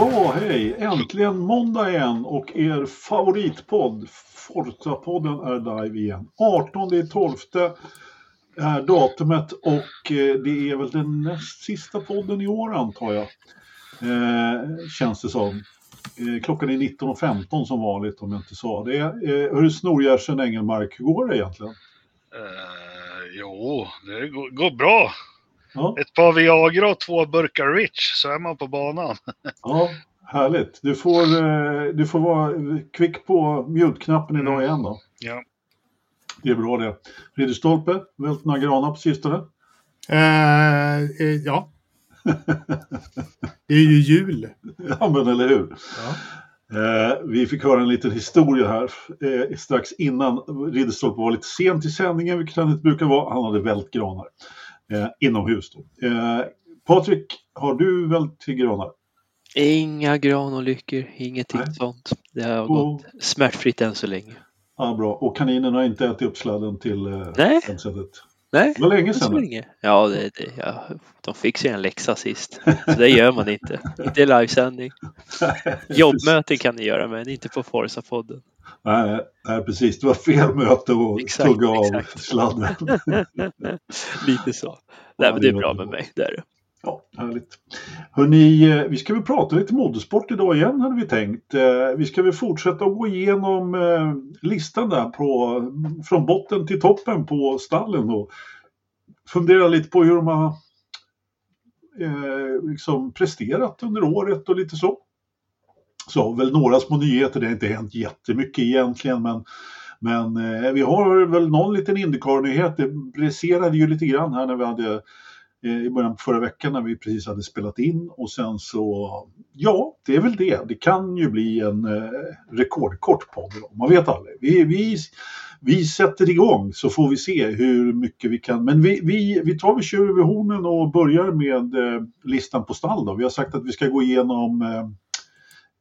Ja, hej! Äntligen måndag igen och er favoritpodd Forza-podden är live igen. 18 i 12 är datumet och eh, det är väl den näst sista podden i år antar jag. Eh, känns det som. Eh, klockan är 19.15 som vanligt om jag inte sa det. Eh, hur snorgärsen Engelmark, hur går det egentligen? Uh, jo, det går, går bra. Ja. Ett par Viagra och två burkar Rich så är man på banan. Ja, härligt. Du får, eh, du får vara kvick på mute-knappen idag igen då. Ja. Det är bra det. Ridderstolpe, vält några granar på sistone? Eh, eh, ja. Det är ju jul. Ja, men eller hur? Ja. Eh, vi fick höra en liten historia här eh, strax innan Ridderstolpe var lite sent i sändningen, vilket han inte brukar vara. Han hade vält granar eh, inomhus. Då. Eh, Patrik, har du vält granar? Inga granolyckor, ingenting Nej. sånt. Det har Och- gått smärtfritt än så länge. Ja, bra. Och kaninerna har inte ätit upp sladden till eh, Nej. headsetet? Nej, Det var länge sedan. nu. länge. Ja, det, det, ja, de fick sig en läxa sist. Så det gör man inte. Inte i livesändning. Jobbmöten kan ni göra, men inte på Forza-podden. Nej, nej, precis. Det var fel möte att Exakt, tugga av exakt. sladden. Lite så. Nej, men det är bra med mig. Det är det. Ja, härligt. Hörrni, vi ska väl prata lite motorsport idag igen hade vi tänkt. Eh, Vi ska väl fortsätta att gå igenom eh, listan där på, från botten till toppen på stallen och fundera lite på hur de har eh, liksom presterat under året och lite så. Så väl några små nyheter, det har inte hänt jättemycket egentligen men men eh, vi har väl någon liten Indycar-nyhet. Det briserade ju lite grann här när vi hade eh, i början på förra veckan när vi precis hade spelat in och sen så, ja, det är väl det. Det kan ju bli en eh, rekordkort podd. då. Man vet aldrig. Vi, vi, vi sätter igång så får vi se hur mycket vi kan. Men vi, vi, vi tar vi kör över hornen och börjar med eh, listan på stall. Då. Vi har sagt att vi ska gå igenom eh,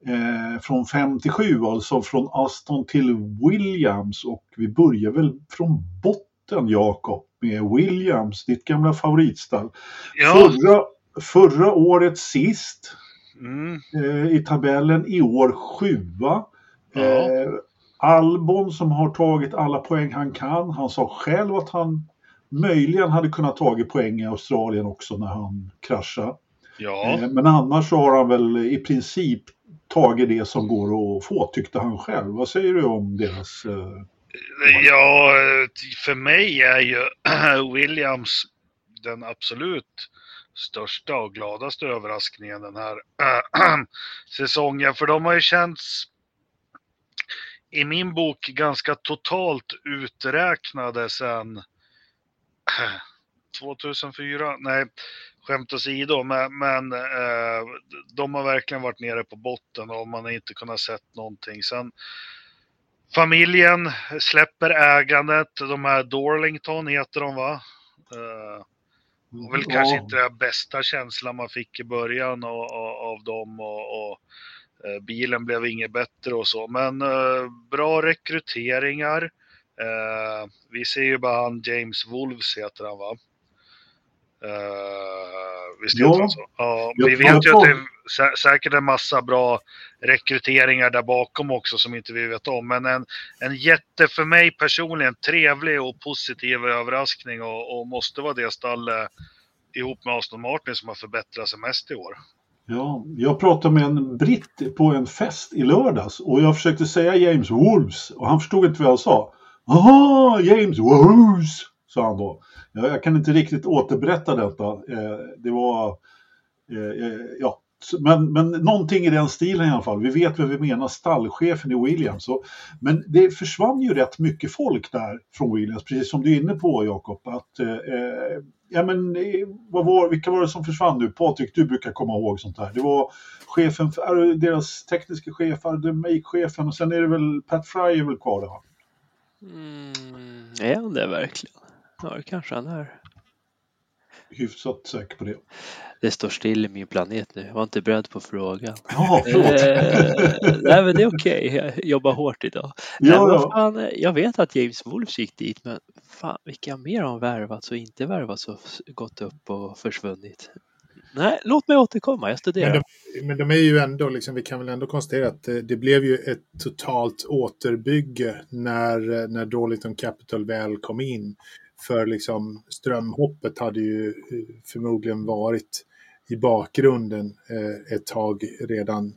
eh, från 5 till 7, alltså från Aston till Williams och vi börjar väl från botten Jakob med Williams, ditt gamla favoritstall. Ja. Förra, förra året sist Mm. eh, i tabellen, i år sjua. Ja. Eh, Albon som har tagit alla poäng han kan. Han sa själv att han möjligen hade kunnat tagit poäng i Australien också när han kraschade. Ja. Eh, Men annars så har han väl i princip tagit det som går att få, tyckte han själv. Vad säger du om deras... eh, ja, för mig är ju Williams den absolut största och gladaste överraskningen den här säsongen. För de har ju känts i min bok ganska totalt uträknade sedan 2004. Nej, skämt åsido, men, men eh, de har verkligen varit nere på botten och man har inte kunnat sett någonting. Sen familjen släpper ägandet, de här Dorlington heter de va? Eh, och väl kanske inte den bästa känslan man fick i början av, av, av dem och, och eh, bilen blev inget bättre och så. Men eh, bra rekryteringar. Eh, vi ser ju bara han James Wolves heter han va? Eh, visst Ja. så? Ja, Jag vi vet ju att det är sä- säkert en massa bra rekryteringar där bakom också som inte vi vet om. Men en, en jätte, för mig personligen, trevlig och positiv överraskning och, och måste vara det stallet ihop med Aston Martin som har förbättrat sig mest i år. Ja, jag pratade med en britt på en fest i lördags och jag försökte säga James Wolves och han förstod inte vad jag sa. Aha, James Wolves, sa han då. Jag, jag kan inte riktigt återberätta detta. Eh, det var, eh, eh, ja, men, men någonting i den stilen i alla fall. Vi vet vad vi menar, stallchefen i Williams. Så, men det försvann ju rätt mycket folk där från Williams, precis som du är inne på Jakob. Att, eh, ja, men, vad var, vilka var det som försvann nu? Patrik, du brukar komma ihåg sånt här. Det var chefen, för, deras tekniska chef, Make-chefen och sen är det väl Pat Fry är väl kvar där? Mm, är han det verkligen? Ja, det kanske han är. Hyfsat säker på det. Det står still i min planet nu. Jag var inte beredd på frågan. Ja, Eh, förlåt. nej men det är okej. Jag jobbar hårt idag. nej, ja, men ja. fan, jag vet att James Wolves gick dit men fan vilka mer har värvats och inte värvats och gått upp och försvunnit? Nej, låt mig återkomma. Jag studerar. Men de, men de är ju ändå, liksom, vi kan väl ändå konstatera att det, det blev ju ett totalt återbygge när, när Darlington Capital väl kom in. För liksom strömhoppet hade ju eh, förmodligen varit i bakgrunden eh, ett tag redan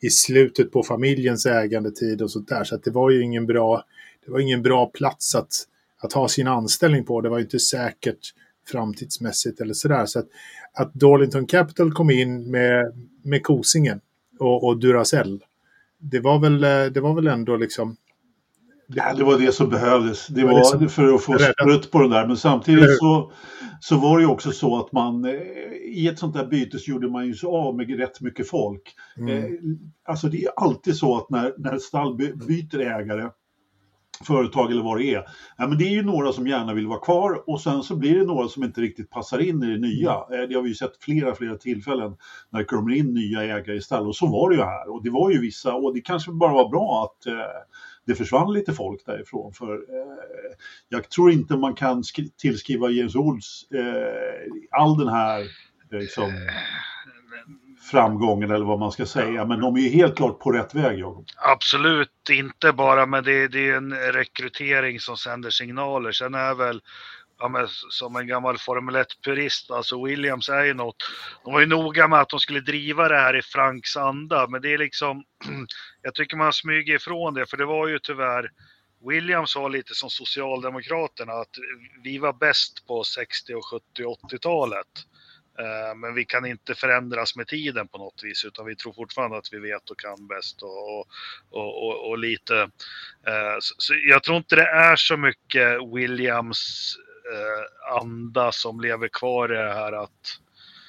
i slutet på familjens ägandetid och sånt där. Så att det var ju ingen bra, det var ingen bra plats att, att ha sin anställning på. Det var ju inte säkert framtidsmässigt eller sådär. Så att, att Darlington Capital kom in med, med Kosingen och, och Duracell. Det var, väl, eh, det var väl ändå liksom... Ja, det var det som behövdes. Det var var det som- för att få sprutt på den där. Men samtidigt så, så var det ju också så att man eh, i ett sånt där byte så gjorde man ju så av med rätt mycket folk. Mm. Eh, alltså det är alltid så att när, när ett stall by- byter ägare, företag eller vad det är, ja, men det är ju några som gärna vill vara kvar och sen så blir det några som inte riktigt passar in i det nya. Eh, det har vi ju sett flera, flera tillfällen när det kommer in nya ägare i stall och så var det ju här och det var ju vissa och det kanske bara var bra att eh, det försvann lite folk därifrån för eh, jag tror inte man kan tillskriva James Olds eh, all den här eh, liksom, framgången eller vad man ska säga. Men de är ju helt klart på rätt väg, Jakob. Absolut inte bara, men det, det är en rekrytering som sänder signaler. Sen är väl, ja, men, som en gammal Formel 1-purist, alltså Williams är ju något. De var ju noga med att de skulle driva det här i Franks anda, men det är liksom, jag tycker man smyger ifrån det, för det var ju tyvärr Williams var lite som Socialdemokraterna, att vi var bäst på 60 och 70 och 80-talet. Eh, men vi kan inte förändras med tiden på något vis, utan vi tror fortfarande att vi vet och kan bäst och, och, och, och, lite. Eh, så jag tror inte det är så mycket Williams eh, anda som lever kvar i det här att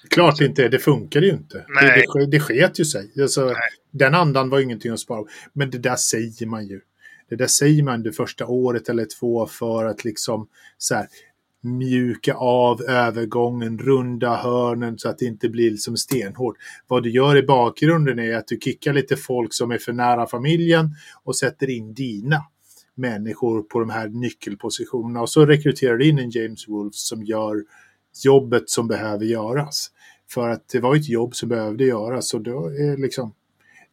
Klart inte, det funkar ju inte. Det, Nej. det, ske- det sket ju sig. Alltså, Nej. den andan var ingenting att spara på. Men det där säger man ju. Det där säger man det första året eller två för att liksom så här, mjuka av övergången, runda hörnen så att det inte blir som stenhårt. Vad du gör i bakgrunden är att du kickar lite folk som är för nära familjen och sätter in dina människor på de här nyckelpositionerna och så rekryterar du in en James Wolf som gör jobbet som behöver göras. För att det var ett jobb som behövde göras och då är liksom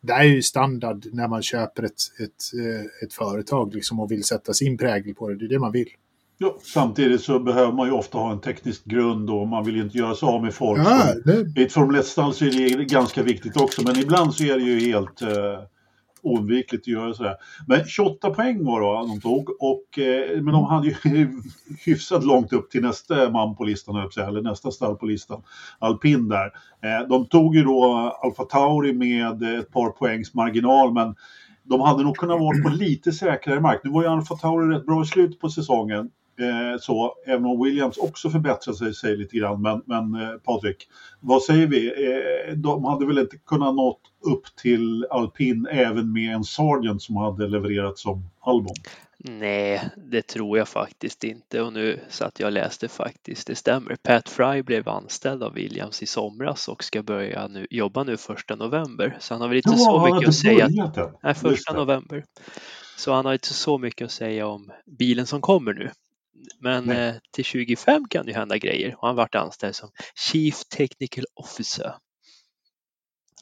det är ju standard när man köper ett, ett, eh, ett företag liksom och vill sätta sin prägel på det. Det är det man vill. Ja, samtidigt så behöver man ju ofta ha en teknisk grund och man vill ju inte göra sig av med folk. Ja, det, I ett Formel 1-stall så är det ganska viktigt också, men ibland så är det ju helt eh, oundvikligt att göra sådär. Men 28 poäng var det de tog, och, eh, men de hade ju hyfsat långt upp till nästa man på listan, eller nästa stall på listan, alpin där. Eh, de tog ju då Alfa Tauri med ett par poängs marginal, men de hade nog kunnat vara på lite säkrare mark. Nu var ju Alfa Tauri rätt bra i slutet på säsongen. Eh, så, även om Williams också förbättrat sig, sig lite grann. Men, men eh, Patrik, vad säger vi? Eh, de hade väl inte kunnat nå upp till alpin även med en Sargent som hade levererat som Albon? Nej, det tror jag faktiskt inte. Och nu satt jag och läste faktiskt, det stämmer. Pat Fry blev anställd av Williams i somras och ska börja nu, jobba nu första november. Så han har väl inte så han har mycket att säga. Nej, första november. Så han har inte så mycket att säga om bilen som kommer nu. Men eh, till 25 kan det hända grejer och han varit anställd som Chief Technical Officer.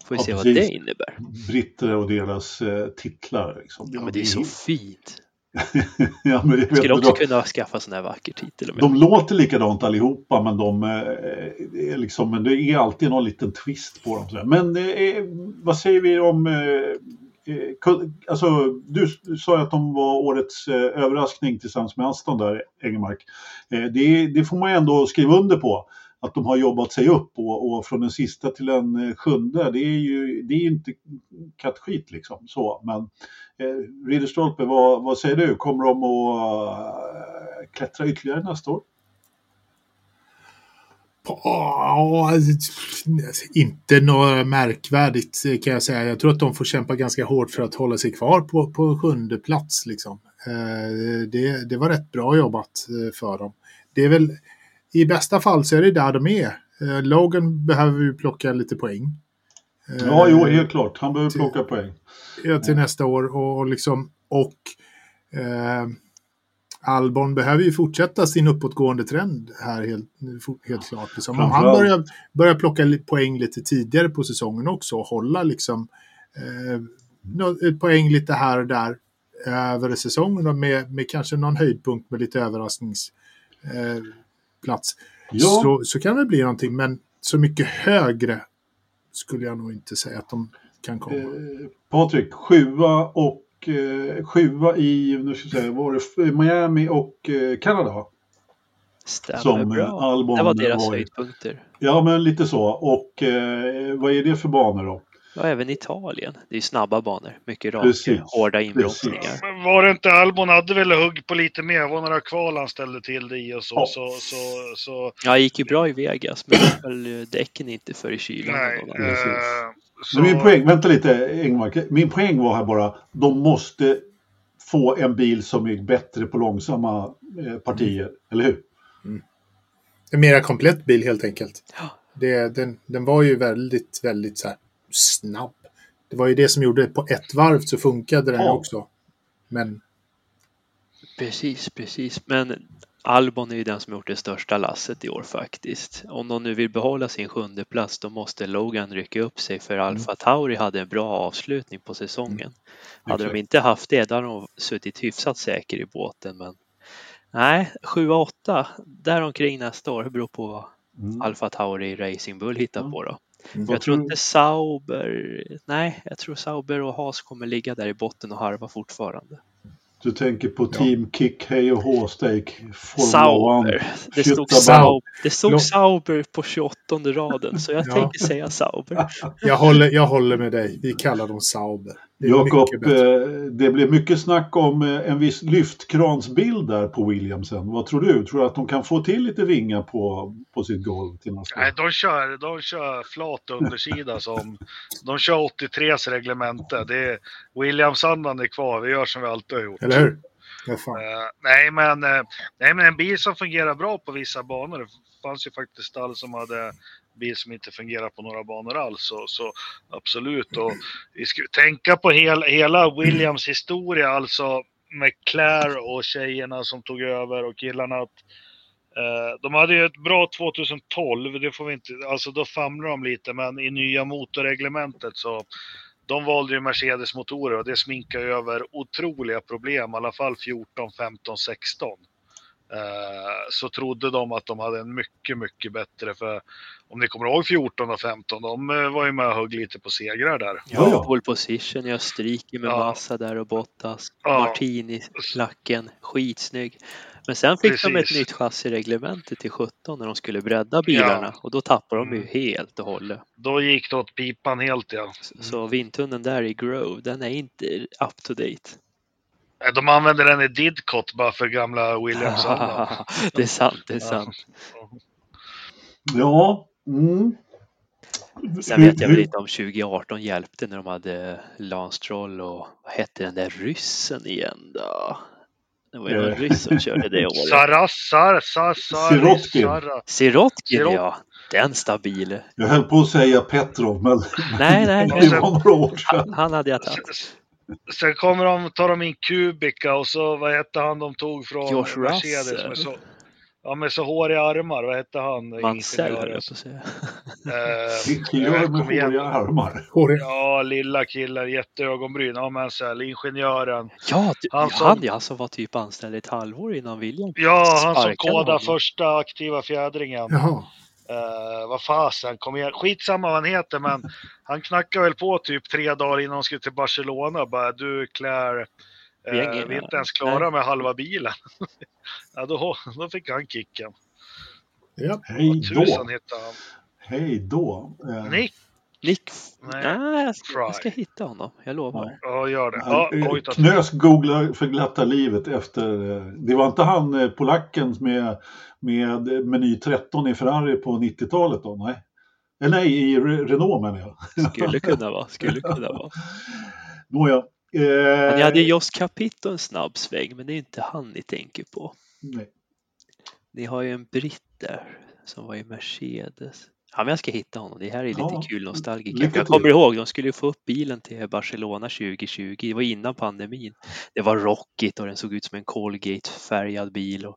Får vi Ja, se vad precis. det innebär. Britter och deras eh, titlar. Liksom. Ja, men det är så fint. ja, men jag Skulle också de, kunna skaffa sån här vacker titel. de låter likadant allihopa, men de eh, liksom, men det är alltid någon liten twist på dem. Men eh, vad säger vi om eh, eh, Eh, alltså, du du sa ju att de var årets eh, överraskning tillsammans med Aston där, Engelmark. Eh, det, det får man ju ändå skriva under på. Att de har jobbat sig upp och, och från den sista till den eh, sjunde, det är ju det är inte kattskit liksom. Så, men eh, Ridderstolpe, vad, vad säger du? Kommer de att eh, klättra ytterligare nästa år? Ja, inte något märkvärdigt kan jag säga. Jag tror att de får kämpa ganska hårt för att hålla sig kvar på, på sjunde plats. Liksom. Eh, Det, det var rätt bra jobbat eh, för dem. Det är väl, I bästa fall så är det där de är. Eh, Logan behöver ju plocka lite poäng. Ja, jo, helt klart. Han behöver till- plocka poäng. till nästa år. Och, och, liksom, och eh, Albon behöver ju fortsätta sin uppåtgående trend här helt, helt klart. Liksom. Om han börjar, börjar plocka poäng lite tidigare på säsongen också och hålla liksom eh, poäng lite här och där över säsongen med, med kanske någon höjdpunkt med lite överraskningsplats eh, Ja. så, så kan det bli någonting. Men så mycket högre skulle jag nog inte säga att de kan komma. Eh, Patrik, sjua och eh, sjua i, nu ska jag säga, var det Miami och eh, Kanada? Stämmer Som, eh, bra. Albon det var deras var höjdpunkter. Ja, men lite så. Och eh, vad är det för banor då? Ja, även Italien. Det är ju snabba banor. Mycket raka, Precis, hårda inbromsningar. Men var det inte Albon hade väl hugg på lite mer? Det var några kval han ställde till det i och så. Ja. Så, så, så, Ja, det gick ju bra i Vegas, men däcken inte för i kylan. nej. Så, min poäng, vänta lite Engmark, min poäng var här bara, de måste få en bil som är bättre på långsamma eh, partier, eller hur? En mera komplett bil helt enkelt. Ja. Det, den, den var ju väldigt, väldigt så här snabb. Det var ju det som gjorde på ett varv så funkade den Ja. också. Men Precis, precis. Men Albon är ju den som gjort det största lasset i år faktiskt. Om de nu vill behålla sin sjunde plats då måste Logan rycka upp sig för Alfa Tauri hade en bra avslutning på säsongen. Hade de inte haft det då hade de suttit hyfsat säker i båten men nej, 7-8 däromkring nästa år. Det beror på vad Mm. Alfa Tauri Racing Bull hittar Mm. på då. Mm. Jag tror inte Sauber, nej, jag tror Sauber och Haas kommer ligga där i botten och harva fortfarande. Du tänker på Team Kick, Hej och Formula Sauber. Det stod, Shit about. Sau, det stod Sauber på 28 raden så jag Ja. tänker säga Sauber. jag håller, jag håller med dig. Vi kallar dem Sauber. Jakob, eh, det blev mycket snack om eh, en viss lyftkransbild där på Williamsen. Vad tror du? Tror du att de kan få till lite vingar på, på sitt golv till nästa Nej, de kör, de kör flat undersida som... De kör 83s reglemente. Det är, Williams-andan är kvar. Vi gör som vi alltid har gjort. Eller hur? Ja. Eh, nej, men, eh, nej, men en bil som fungerar bra på vissa banor. Det fanns ju faktiskt stall som hade bil som inte fungerar på några banor alls. Så, så absolut. Och vi ska tänka på hel, hela Williams historia, alltså med Claire och tjejerna som tog över och killarna. Att, eh, de hade ju ett bra 2012, det får vi inte, alltså då famlar de lite, men i nya motorreglementet så de valde ju Mercedes-motorer och det sminkar över otroliga problem, i alla fall 14, 15, 16. Eh, så trodde de att de hade en mycket, mycket bättre, för om ni kommer ihåg 14 och 15, de eh, var ju med och högg lite på segrar där. Ja, ja. Pole position i Österrike med Ja. Massa där och Bottas. Ja. Martini-lacken, skitsnygg. Men sen fick de ett Precis. nytt chassireglemente till 17 när de skulle bredda bilarna och då tappade de ju Mm. helt och hållet. Då gick det åt pipan helt ja. Så vindtunneln där i Grove, den är inte up to date. Eh, De använder den i Didcot bara för gamla williams det är sant, det är sant. Ja, mm. Sen vet jag väl inte om 2018 hjälpte när de hade Lance och vad hette den där ryssen igen då? Det var ju någon Eh. ryss som körde det året. Saras, Sar, Sar, Sar, Sirotkin. Sirotkin Sirot- ja, den stabil. Jag höll på att säga Petrov, men Nej, nej, det nej. var några år sedan. Han, han hade jag tagit. Sen kommer de, tar de in Kubica och så, vad hette han de tog från Josh Mercedes med så, ja, med så håriga armar, vad hette han? Mansell höll ingenjören? jag på att säga. Eh, Ingenjör med håriga armar. Ja, lilla killen, jätteögonbryn. Ja, Mansell, ingenjören. Ja, du, Han som- han ja, som var typ anställd ett halvår innan William Ja, han som kodade honom. första aktiva fjädringen. Jaha. Uh, vad fasen, kom igen. Skitsamma vad han heter, men han knackade väl på typ tre dagar innan de skulle till Barcelona. Bara, du Claire, ingen- vi är inte ens klara nej. med halva bilen. ja, då, då fick han kicken. Ja. Hej då. han. Hej då. Eh, Nick? Nick, Nej. nej, jag, ska, jag ska hitta honom, jag lovar. Ja, gör det. Ja, oj, Knös googlar för glatta livet efter... eh, Det var inte han eh, polacken med, med meny 13 i Ferrari på 90-talet då? Nej. Eh, Nej, i Re- Renault menar jag. Skulle kunna vara, skulle kunna vara. Nåja. Eh, Men ni hade Jos Capito en snabb sväng, men det är inte han ni tänker på. nej. Ni har ju en britt där som var i Mercedes. Ja, men jag ska hitta honom. Det här är lite Ja, kul nostalgiker. Jag kommer ihåg, de skulle få upp bilen till Barcelona 2020. Det var innan pandemin. Det var rockigt och den såg ut som en Colgate-färgad bil. Och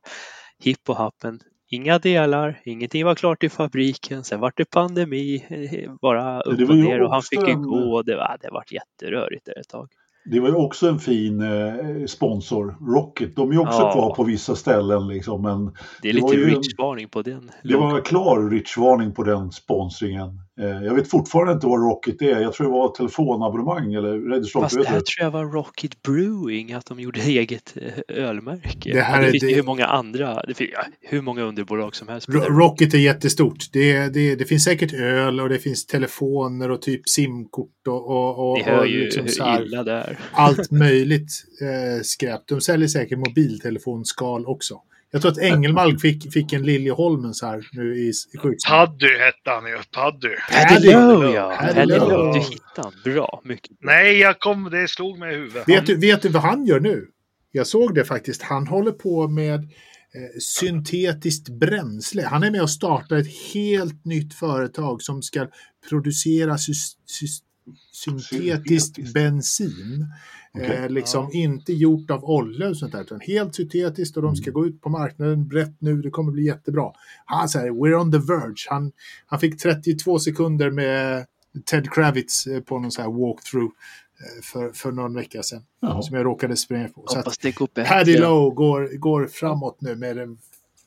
hipp och happen. Inga delar, ingenting var klart i fabriken. Sen var det pandemi, eh, bara upp och ner och han fick ju gå. Det var, det var jätterörigt där ett tag. Det var ju också en fin eh, sponsor, Rocket. De är ju också Ja. kvar på vissa ställen liksom, men Det är Det var lite en- rich-varning på den. det var klar Rich-varning på den sponsringen. Eh, jag vet fortfarande inte vad Rocket är. Jag tror det var telefonabonnemang eller Registrant. Fast det här tror jag var Rocket Brewing, att de gjorde eget eh, ölmärke. Det här det är finns ju det- hur många andra, det finns, ja, hur många underbolag som helst. Rocket är jättestort. Det, det, det finns säkert öl och det finns telefoner och typ simkort och, och, och, Ni hör och ju liksom så hur här, illa det är. allt möjligt eh, skräp. De säljer säkert mobiltelefonskal också. Jag tror att Engelmark fick, fick en Liljeholmens här nu i, i skyddsnämnden. Paddy hette han ju. Paddy. Paddy Lowe, ja. Paddy Lowe. Du hittade han. Bra, mycket bra. Nej, jag kom, det slog mig i huvudet. Vet du, vet du vad han gör nu? Jag såg det faktiskt. Han håller på med eh, syntetiskt bränsle. Han är med och startar ett helt nytt företag som ska producera sys- syntetiskt Syntetiskt. bensin. Eh, liksom Ja. inte gjort av olja och sånt där, utan helt syntetiskt och de ska gå ut på marknaden brett nu. Det kommer bli jättebra. Han säger we're on the verge. Han, han fick 32 sekunder med Ted Kravitz eh, på någon sån här walkthrough eh, för, för någon vecka sedan. Jaha. Som jag råkade springa på. Så att Hoppas Paddy. Lowe går, går framåt nu med den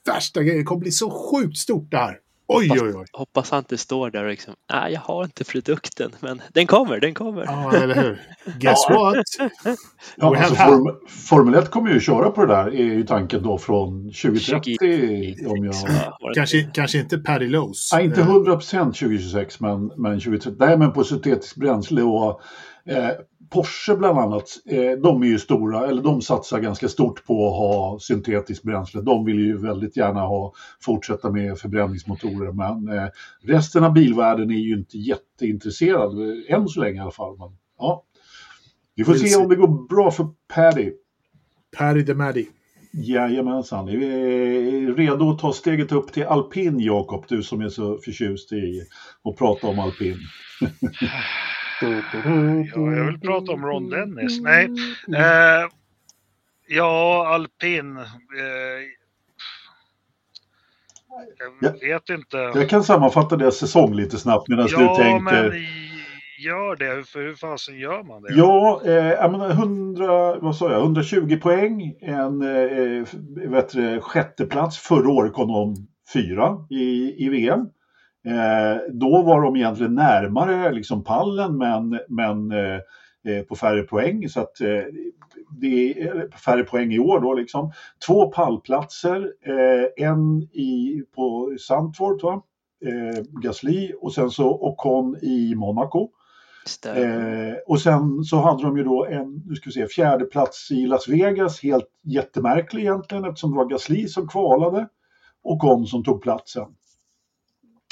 värsta grejen. Det kommer bli så sjukt stort det här. Oj, oj, oj. Hoppas han inte står där och liksom, nej jag har inte produkten, men den kommer, den kommer. Ja, eller hur? Guess what? Ja, alltså, Form, Formel 1 kommer ju köra på det där, är ju tanken då från 2030. Om jag... Ja, var det Kanske, inte? kanske inte Paddy Lowe's. Nej, inte Eh, 100% 2026, men, men 2030. Nej, men på syntetiskt bränsle och eh, Porsche bland annat, eh, de är ju stora, eller de satsar ganska stort på att ha syntetiskt bränsle. De vill ju väldigt gärna ha, fortsätta med förbränningsmotorer, men eh, resten av bilvärlden är ju inte jätteintresserad, eh, än så länge i alla fall. Men, ja. Vi får se om det går bra för Paddy. Paddy the Maddy. Jajamensan. Är vi redo att ta steget upp till alpin, Jakob? Du som är så förtjust i att prata om alpin. Ja, jag vill prata om Ron Dennis. Nej. Eh, ja, alpin. Eh, jag vet inte. Jag kan sammanfatta deras säsong lite snabbt medan Ja, du tänker. men gör det. För hur fasen gör man det? Ja, eh, jag menar 100, vad sa jag, 120 poäng, en eh, vet du, sjätteplats. Förra året kom de fyra i, i VM. Eh, då var de egentligen närmare liksom pallen men, men eh, eh, på färre poäng. Så att eh, det är färre poäng i år då liksom. Två pallplatser, eh, en i, på Sandford, va? Eh, Gasly och sen så Ocon i Monaco. Eh, och sen så hade de ju då en, nu ska vi se, fjärde plats i Las Vegas, helt jättemärklig egentligen eftersom det var Gasly som kvalade och Con som tog platsen.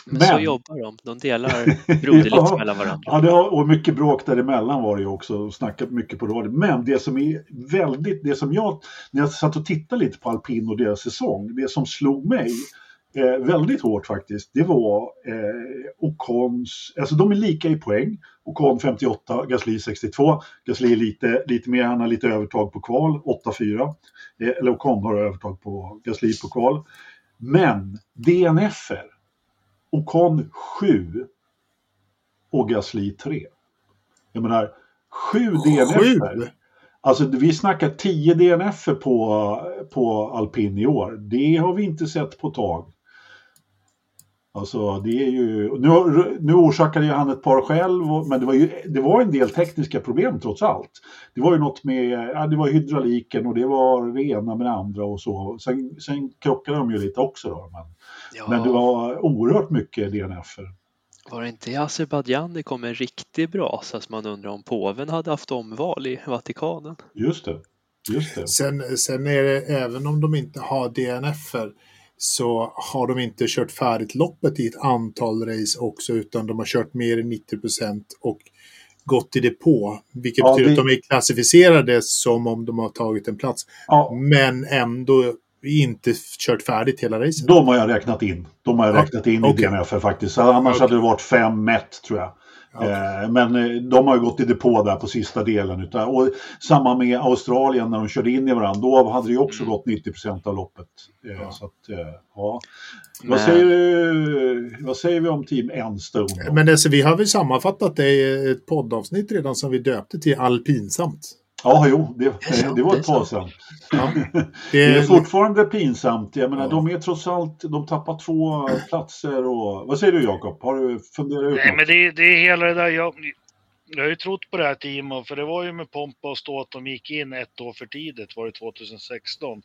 Men, så men- jobbar de, de delar broderligt Ja. mellan varandra. Ja, det har, och mycket bråk däremellan var det ju också, snackat mycket på radio. Men det som är väldigt, det som jag, när jag satt och tittade lite på alpin och deras säsong, det som slog mig eh, väldigt hårt faktiskt, det var eh, Ocons, alltså de är lika i poäng. Ocon 58, Gasly 62. Gasly är lite, lite mer, han har lite övertag på kval, 8-4. Eh, eller Ocon har övertag på Gasly på kval. Men DNFer, Ocon 7 och Gasly 3. Jag menar, 7 DNFer. Sju? Alltså vi snackar 10 DNF på, på alpin i år. Det har vi inte sett på tag. Alltså det är ju, nu, nu orsakade ju han ett par själv, och- men det var ju det var en del tekniska problem trots allt. Det var ju något med, ja, det var hydrauliken och det var det ena med det andra och så. Sen, sen krockade de ju lite också då. Men, Ja, men det var oerhört mycket DNF-er. var det inte i Azerbajdzjan det kom en riktig brasa så man undrar om påven hade haft omval i Vatikanen? Just det. Just det. Sen, sen är det, även om de inte har DNF-er så har de inte kört färdigt loppet i ett antal race också utan de har kört mer än 90 procent och gått i depå. Vilket Ja, betyder det- att de är klassificerade som om de har tagit en plats. Ja, Men ändå inte kört färdigt hela racet. De har jag räknat in. De har jag Ja, räknat in okej. i DNF faktiskt. Annars Okej. hade det varit fem mätt tror jag. Okej. Eh, Men eh, de har ju gått i depå där på sista delen. Utav, och samma med Australien när de körde in i varandra. Då hade det ju också Mm. gått 90% av loppet. Eh, Ja. Så att, ja. Men- Vad, säger, vad säger vi om Team Enstone? då? Men alltså, vi har väl sammanfattat det i ett poddavsnitt redan som vi döpte till alpinsamt. Ja, jo, det, det var ett tag sedan. Ja. Det är fortfarande pinsamt. Jag menar, Ja. de är trots allt, de tappar två platser och... Vad säger du Jakob? Har du funderat ut Nej, något? men det, det är hela det där. Jag, jag har ju trott på det här teamet, för det var ju med pompa och stå att de gick in ett år för tidigt, var det 2016,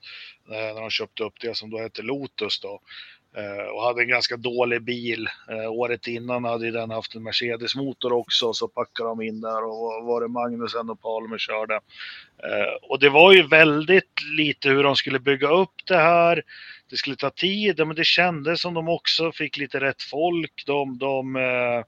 eh, när de köpte upp det som då hette Lotus då. Eh, Och hade en ganska dålig bil. Eh, Året innan hade ju den haft en Mercedes-motor också, så packade de in där och var det Magnusen och Palmer körde. Eh, Och det var ju väldigt lite hur de skulle bygga upp det här. Det skulle ta tid, men det kändes som de också fick lite rätt folk. De, de eh,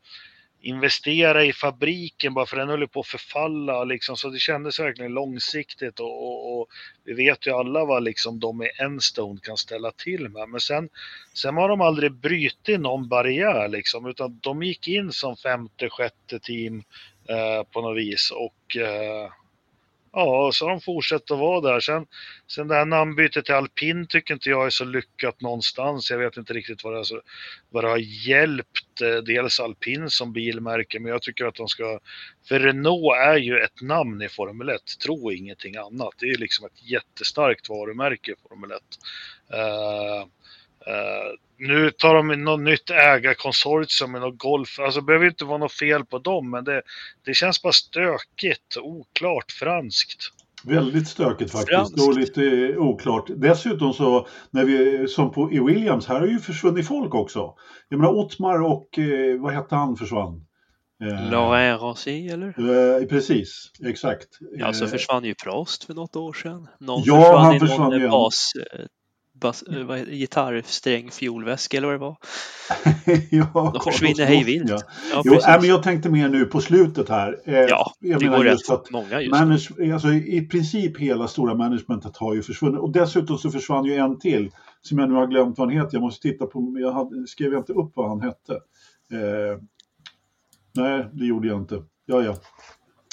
investera i fabriken bara för den höll ju på att förfalla liksom. Så det kändes verkligen långsiktigt och, och, och vi vet ju alla vad liksom de i Enstone kan ställa till med. Men sen, sen har de aldrig brutit någon barriär liksom utan de gick in som femte, sjätte team eh, på något vis och eh, Ja, så har de fortsatt att vara där. Sen, sen det här namnbytet till alpin tycker inte jag är så lyckat någonstans. Jag vet inte riktigt vad det, är, så- vad det har hjälpt. Eh, dels alpin som bilmärke, men jag tycker att de ska... För Renault är ju ett namn i Formel 1, tro ingenting annat. Det är liksom ett jättestarkt varumärke i Formel 1. Uh, eh, eh, nu tar de in något nytt ägarkonsortium med något golf. Alltså det behöver inte vara något fel på dem, men det, det känns bara stökigt, oklart, franskt. Väldigt stökigt faktiskt Franskt. och lite oklart. Dessutom så, när vi, som på, i Williams, här har ju försvunnit folk också. Jag menar Ottmar och, eh, vad hette han försvann? Eh, Laurent Rossi eller? Eh, precis, exakt. Ja, så Eh, försvann ju Prost för något år sedan. Någon Ja, försvann han i någon försvann igen. bas, bas, eh, vad gitarrsträng fiolväska eller vad det var. ja, De försvinner hej vilt. Ja. Ja, Jo, äh, men jag tänkte mer nu på slutet här. Eh, ja jag det menar går rätt att många just manage, alltså, I princip hela stora managementet har ju försvunnit. Och dessutom så försvann ju en till som jag nu har glömt vad han heter. Jag måste titta på, jag hade, skrev jag inte upp vad han hette. Eh, nej, det gjorde jag inte. Ja, ja.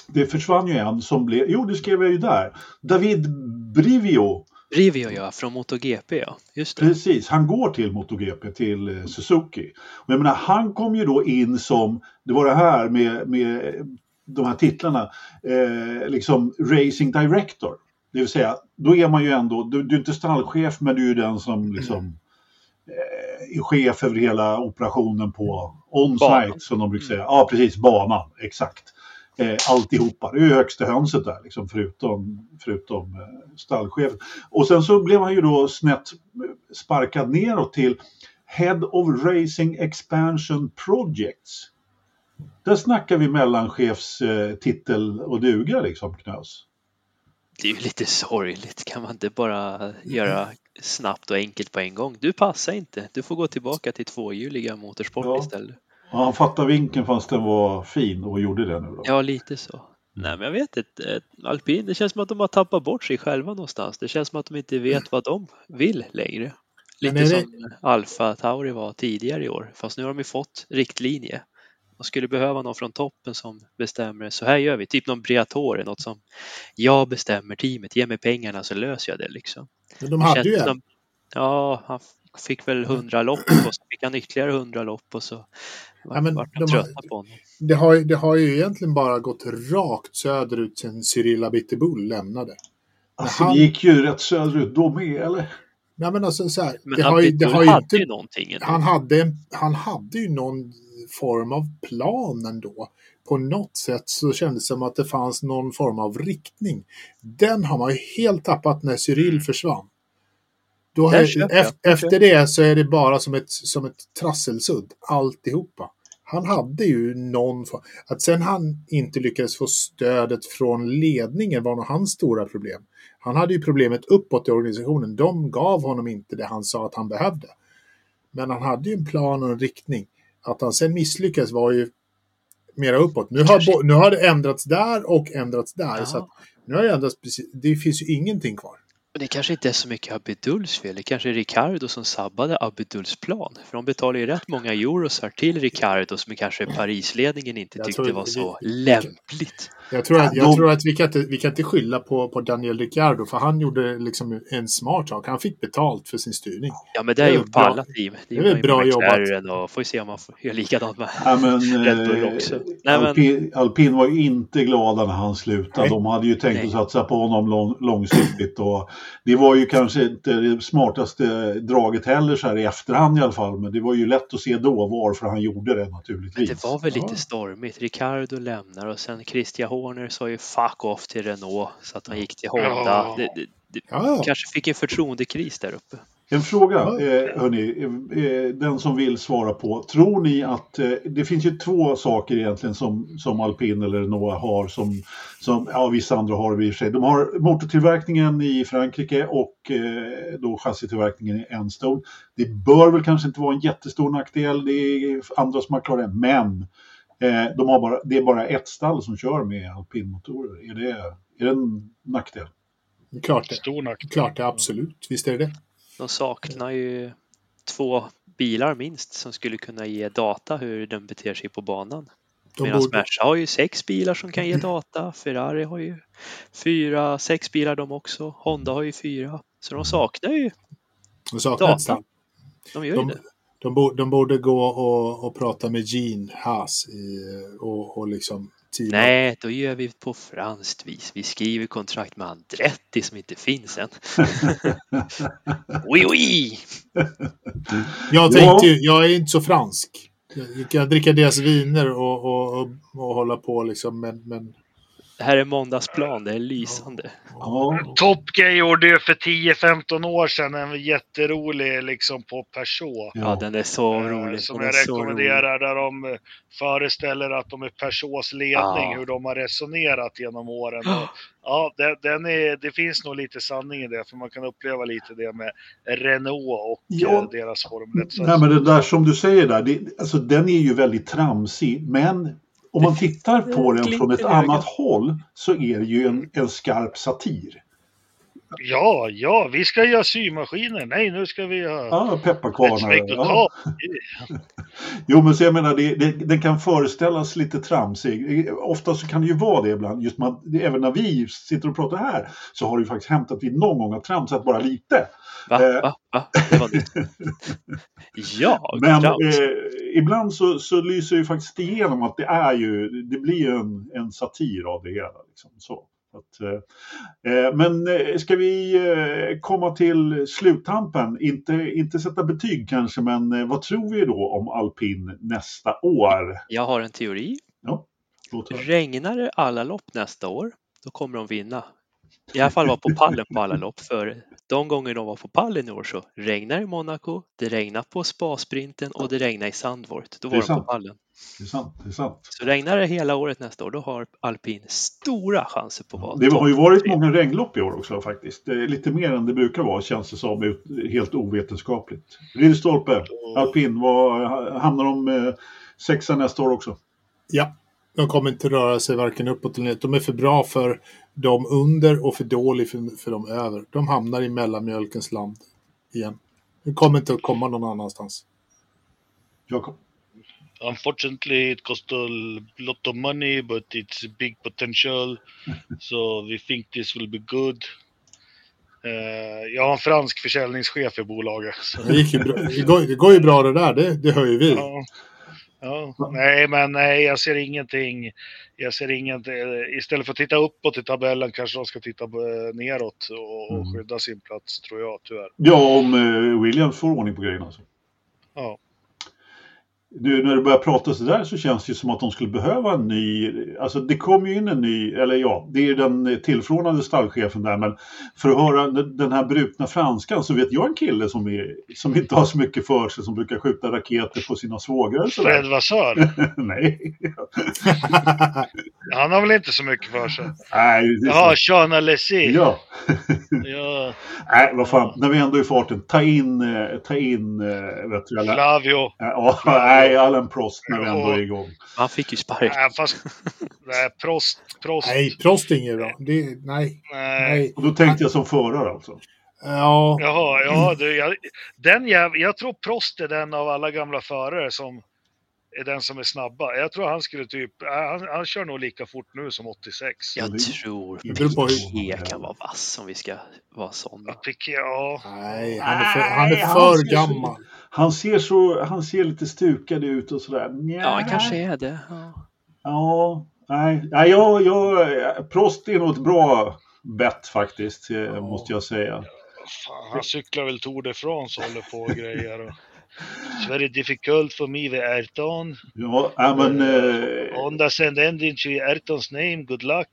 Det försvann ju en som blev, jo det skrev jag ju där. David Brivio. Rivio ja, från MotoGP ja. Just det. Precis, han går till MotoGP, till eh, Suzuki. Och jag menar, han kom ju då in som, det var det här med, med de här titlarna, eh, liksom Racing Director. Det vill säga, då är man ju ändå, du, du är inte stallchef men du är ju den som liksom eh, är chef över hela operationen på on-site som de brukar säga. Ja, precis, banan, exakt. Eh, alltihopa, det är ju högsta hönset där, liksom, förutom, förutom eh, stallchefen. Och sen så blev han ju då snett sparkad neråt till Head of Racing Expansion Projects. Där snackar vi mellanchefstitel eh, titel och duga liksom, Knös. Det är ju lite sorgligt. Kan man inte bara göra snabbt och enkelt på en gång? Du passar inte. Du får gå tillbaka till tvåhjuliga motorsport Ja. istället. Ja, han fattade vinkeln fast den var fin och gjorde det nu då. Ja, lite så. Nej, men jag vet inte. Eh, Alpin, det känns som att de har tappat bort sig själva någonstans. Det känns som att de inte vet vad de vill längre. Lite det- som Alfa Tauri var tidigare i år. Fast nu har de ju fått riktlinje. De skulle behöva någon från toppen som bestämmer. Så här gör vi. Typ någon Briatore, något som jag bestämmer teamet. Ge mig pengarna så löser jag det liksom. Men de hade ju en. som- Ja, han fick väl hundra lopp och så fick han ytterligare hundra lopp och så var, Ja, men vart de trötta på honom. Det har, ju- det har ju egentligen bara gått rakt söderut sen Cyril Abiteboul lämnade. Alltså han- det gick ju rätt söderut då med, eller? Nej men alltså så här, Men det han, har ju, det har ju hade inte, ju någonting ändå. han, hade, han hade ju någon form av plan ändå. På något sätt så kändes det som att det fanns någon form av riktning. Den har man ju helt tappat när Cyril försvann. Då Där är, köper jag. ef- efter det så är det bara som ett, som ett trasselsudd, alltihopa. Han hade ju någon form. Att sen han inte lyckades få stödet från ledningen var nog hans stora problem. Han hade ju problemet uppåt i organisationen. De gav honom inte det han sa att han behövde. Men han hade ju en plan och en riktning. Att han sen misslyckades var ju mera uppåt. Nu har, nu har det ändrats där och ändrats där. Ja. Så att nu har det ändrats precis. Det finns ju ingenting kvar. Det kanske inte är så mycket Abiduls fel. Det kanske är Ricardo som sabbade Abiduls plan. För de betalar ju rätt många eurosar till Ricardo som kanske Parisledningen inte Jag tyckte var så lämpligt. Jag tror att, jag de- tror att vi, kan inte, vi kan inte skylla på, på Daniel Ricciardo för han gjorde liksom en smart sak. Han fick betalt för sin styrning. Ja, men det är gjort på bra. alla team. Det Det är gör väl ju bra jobbat. Och får se om man göra likadant med. Ja, men, Red Bull eh, också. Nej, men- Alpin, Alpin var ju inte glada när han slutade. Nej. De hade ju tänkt Nej. att satsa på honom lång, långsiktigt. Och det var ju kanske inte det smartaste draget heller så här i efterhand i alla fall. Men det var ju lätt att se då varför han gjorde det Men naturligtvis. det var väl Ja. lite stormigt. Ricardo lämnar och sen Christian Horner sa ju fuck off till Renault så att han gick till Honda. Ja. Det, det, det Ja, kanske fick en förtroendekris där uppe. En fråga, eh, hörni, eh, eh, den som vill svara på. Tror ni att, eh, det finns ju två saker egentligen som, som Alpin eller Renault har som, som ja, vissa andra har i och för sig. De har motortillverkningen i Frankrike och eh, då chassitillverkningen i Enstone. Det bör väl kanske inte vara en jättestor nackdel, det är andra som har klarat det, men eh, de har bara, det är bara ett stall som kör med alpinmotorer. Är det, är det en nackdel? Klart det. Stor nackdel. Klart det, absolut. Visst är det det. De saknar ju två bilar minst som skulle kunna ge data hur den beter sig på banan. De Medan borde, Merca har ju sex bilar som kan ge data. Ferrari har ju fyra, sex bilar de också. Honda har ju fyra. Så de saknar ju, de saknar data. ett stall. de gör ju De, det. De, borde, de borde gå och, och prata med Gene Haas i, och, och liksom teama. Nej, då gör vi på franskt vis. Vi skriver kontrakt med Andretti som inte finns än. oui, oui! Jag Ja. tänkte ju, jag är inte så fransk. Jag kan dricka deras viner och, och, och, och hålla på liksom, men, men Det här är måndagsplan, det är lysande. Ja, Top Gear gjorde ju för 10-15 år sedan en jätterolig liksom på Peugeot. Ja, den är så Eh, rolig. Som Den jag rekommenderar där de eh, föreställer att de är Peugeots ledning, Ja. hur de har resonerat genom åren. Och, ja, det, den är, det finns nog lite sanning i det, för man kan uppleva lite det med Renault och Ja. eh, deras Formel 1. Nej, men det där som du säger där, det, alltså, den är ju väldigt tramsig. Men om man tittar på den från ett annat håll så är det ju en, en skarp satir. Ja, ja, vi ska göra symaskiner. Nej, nu ska vi göra... Ja, pepparkvarnar. Ja. Jo, men så jag menar, det, det, den kan föreställas lite tramsig. Ofta så kan det ju vara det ibland. Just man, det, även när vi sitter och pratar här så har det ju faktiskt hänt att vi någon gång har tramsat bara lite. Va? Eh. Va? Va? Det var nytt. Ja, Men eh, ibland så, så lyser ju faktiskt igenom att det är ju, det blir ju en, en satir av det hela. Liksom, så. Att, eh, eh, men eh, ska vi eh, komma till sluttampen, inte, inte sätta betyg kanske, men vad tror vi då om alpin nästa år? Jag har en teori. Höra. Regnar det alla lopp nästa år, då kommer de vinna. I alla fall vara på pallen på alla lopp. För de gånger de var på pallen i år så regnade i Monaco, det regnade på Spa-sprinten och det regnade i Sandvort. Då Det var de på pallen. Det är sant. Det, är sant. Så regnar det hela året nästa år, då har alpin stora chanser på vara det har ju varit många regnlopp i år också faktiskt. Det är lite mer än det brukar vara känns det som, ut- helt ovetenskapligt. Ridderstolpe, alpin, vad, hamnar de eh, sexa nästa år också? ja, de kommer inte röra sig varken uppåt eller neråt. De är för bra för de under och för dålig för, för de över. De hamnar i mellanmjölkens land igen. De kommer inte att komma någon annanstans. Jakob? Unfortunately, it costs a lot of money, but it's a big potential. So we think this will be good. Eh, jag har en fransk försäljningschef i bolaget. Så. Det, gick ju bra. Det, går, det går ju bra det där, det, det hör ju vi. Ja. Ja. Nej, men nej, jag ser ingenting. Jag ser inget. Istället för att titta uppåt i tabellen kanske de ska titta eh, neråt och, och Mm. skydda sin plats, tror jag tyvärr. Ja, om eh, Williams får ordning på grejerna. Alltså. Ja. Nu när det börjar prata så där så känns det ju som att de skulle behöva en ny, alltså det kom ju in en ny, eller ja, det är den tillförordnade stallchefen där, men för att höra den- här brutna franskan så vet jag en kille som, är, som inte har så mycket för sig, som brukar skjuta raketer på sina svågrar och sådär. Fred Vassör, Nej. han har väl inte så mycket för sig. Nej, Jaha. Sean Alesi. Ja. Ja, Nej, vad fan, när vi ändå är i farten, ta in, eh, ta in, eh, vet du, alla, Flavio. ja, nej, Alan Prost när vi ändå är igång. Han fick ju spark. Nej, fast, Nej, Prost. Prost. Nej, Prost är inget bra. Det, nej, Nej. nej. Och då tänkte jag som förare alltså. Ja, Jaha, ja, du, jag, den jäv, jag tror Prost är den av alla gamla förare som är den som är snabba. Jag tror han skulle typ, han, han kör nog lika fort nu som 86. Jag det- tror det beror på hur- Piqué kan vara vass om vi ska vara sådana. Piqué, ja. nej, han är för, han är Nej, han för ser så- gammal. Han ser, så, han ser lite stukad ut och sådär. Nja. Ja, han kanske är det. Ja. Ja, nej, nej jag, jag, Prost är nog ett bra bett faktiskt, eh, måste jag säga. Fan, han cyklar väl Tour de France och håller på och grejer. It's very difficult for me with Ayrton. Ja, men eh, Honda send engine to Ayrtons name, good luck.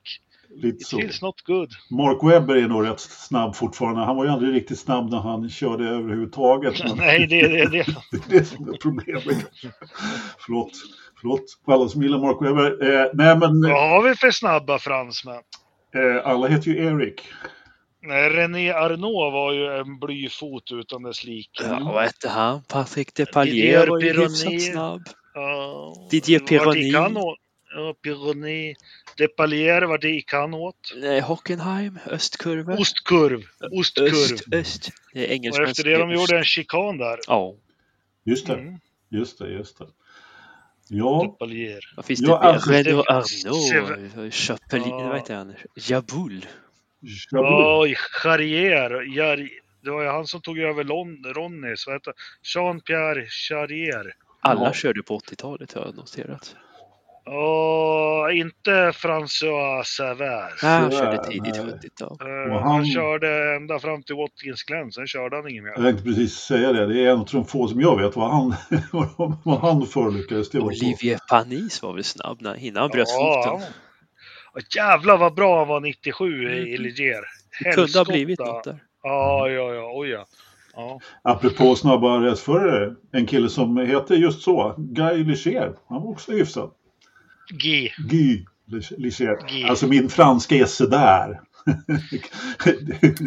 lite It så. feels not good. Mark Webber är nog rätt snabb fortfarande. Han var ju aldrig riktigt snabb när han körde överhuvudtaget. Men Nej, det är det. det. det är det som är problemet. förlåt, förlåt för alla som gillar Mark Webber. Eh, nej, men Vad har vi för snabba fransmän? eh, alla heter ju Erik. Nej, René Arnault var ju en blyfot utan dess like. Ja, vad hette han? Patrick Depalier var ju hyfsat snabb. Ja, Didier Pironi. Ja, Pironi. Depalier, vart det gick han åt? Nej, Hockenheim, östkurva. Ostkurv. Ostkurv. Öst, öst. Det är Och engelsmän efter det de gjorde en chikan där. Ja, Just det, Mm. just det, just det. Ja, Depalier. vad finns Ja, det alltså, mer? det- Renaud Arnault, Chapelin, Ja. vad heter han? Jaboul. Oj, Charrier. Jar... Det var ju han som tog över Lon... Ronnys. Vad heter Jean-Pierre Charrier. Alla Ja. körde på 80-talet har jag noterat. Och inte François Savert. Nej, han körde tidigt nej. 70-tal. Eh, han... han- körde ända fram till Watkins Glen, sen körde han inget mer. Jag tänkte precis säga det. Det är en av de få som jag vet vad han, vad han var på. Olivier Panis var väl snabb när, innan han bröt foten. Ja, jävlar vad bra han var 97 i, i Mm. Ligier. Det kunde ha blivit något där. Ja, ja, ja, oj ja. ja. Apropå snabba racerförare. En kille som heter just så. Guy Ligier. Han var också hyfsad. G. Guy Ligier. Guy. Alltså min franska är sådär.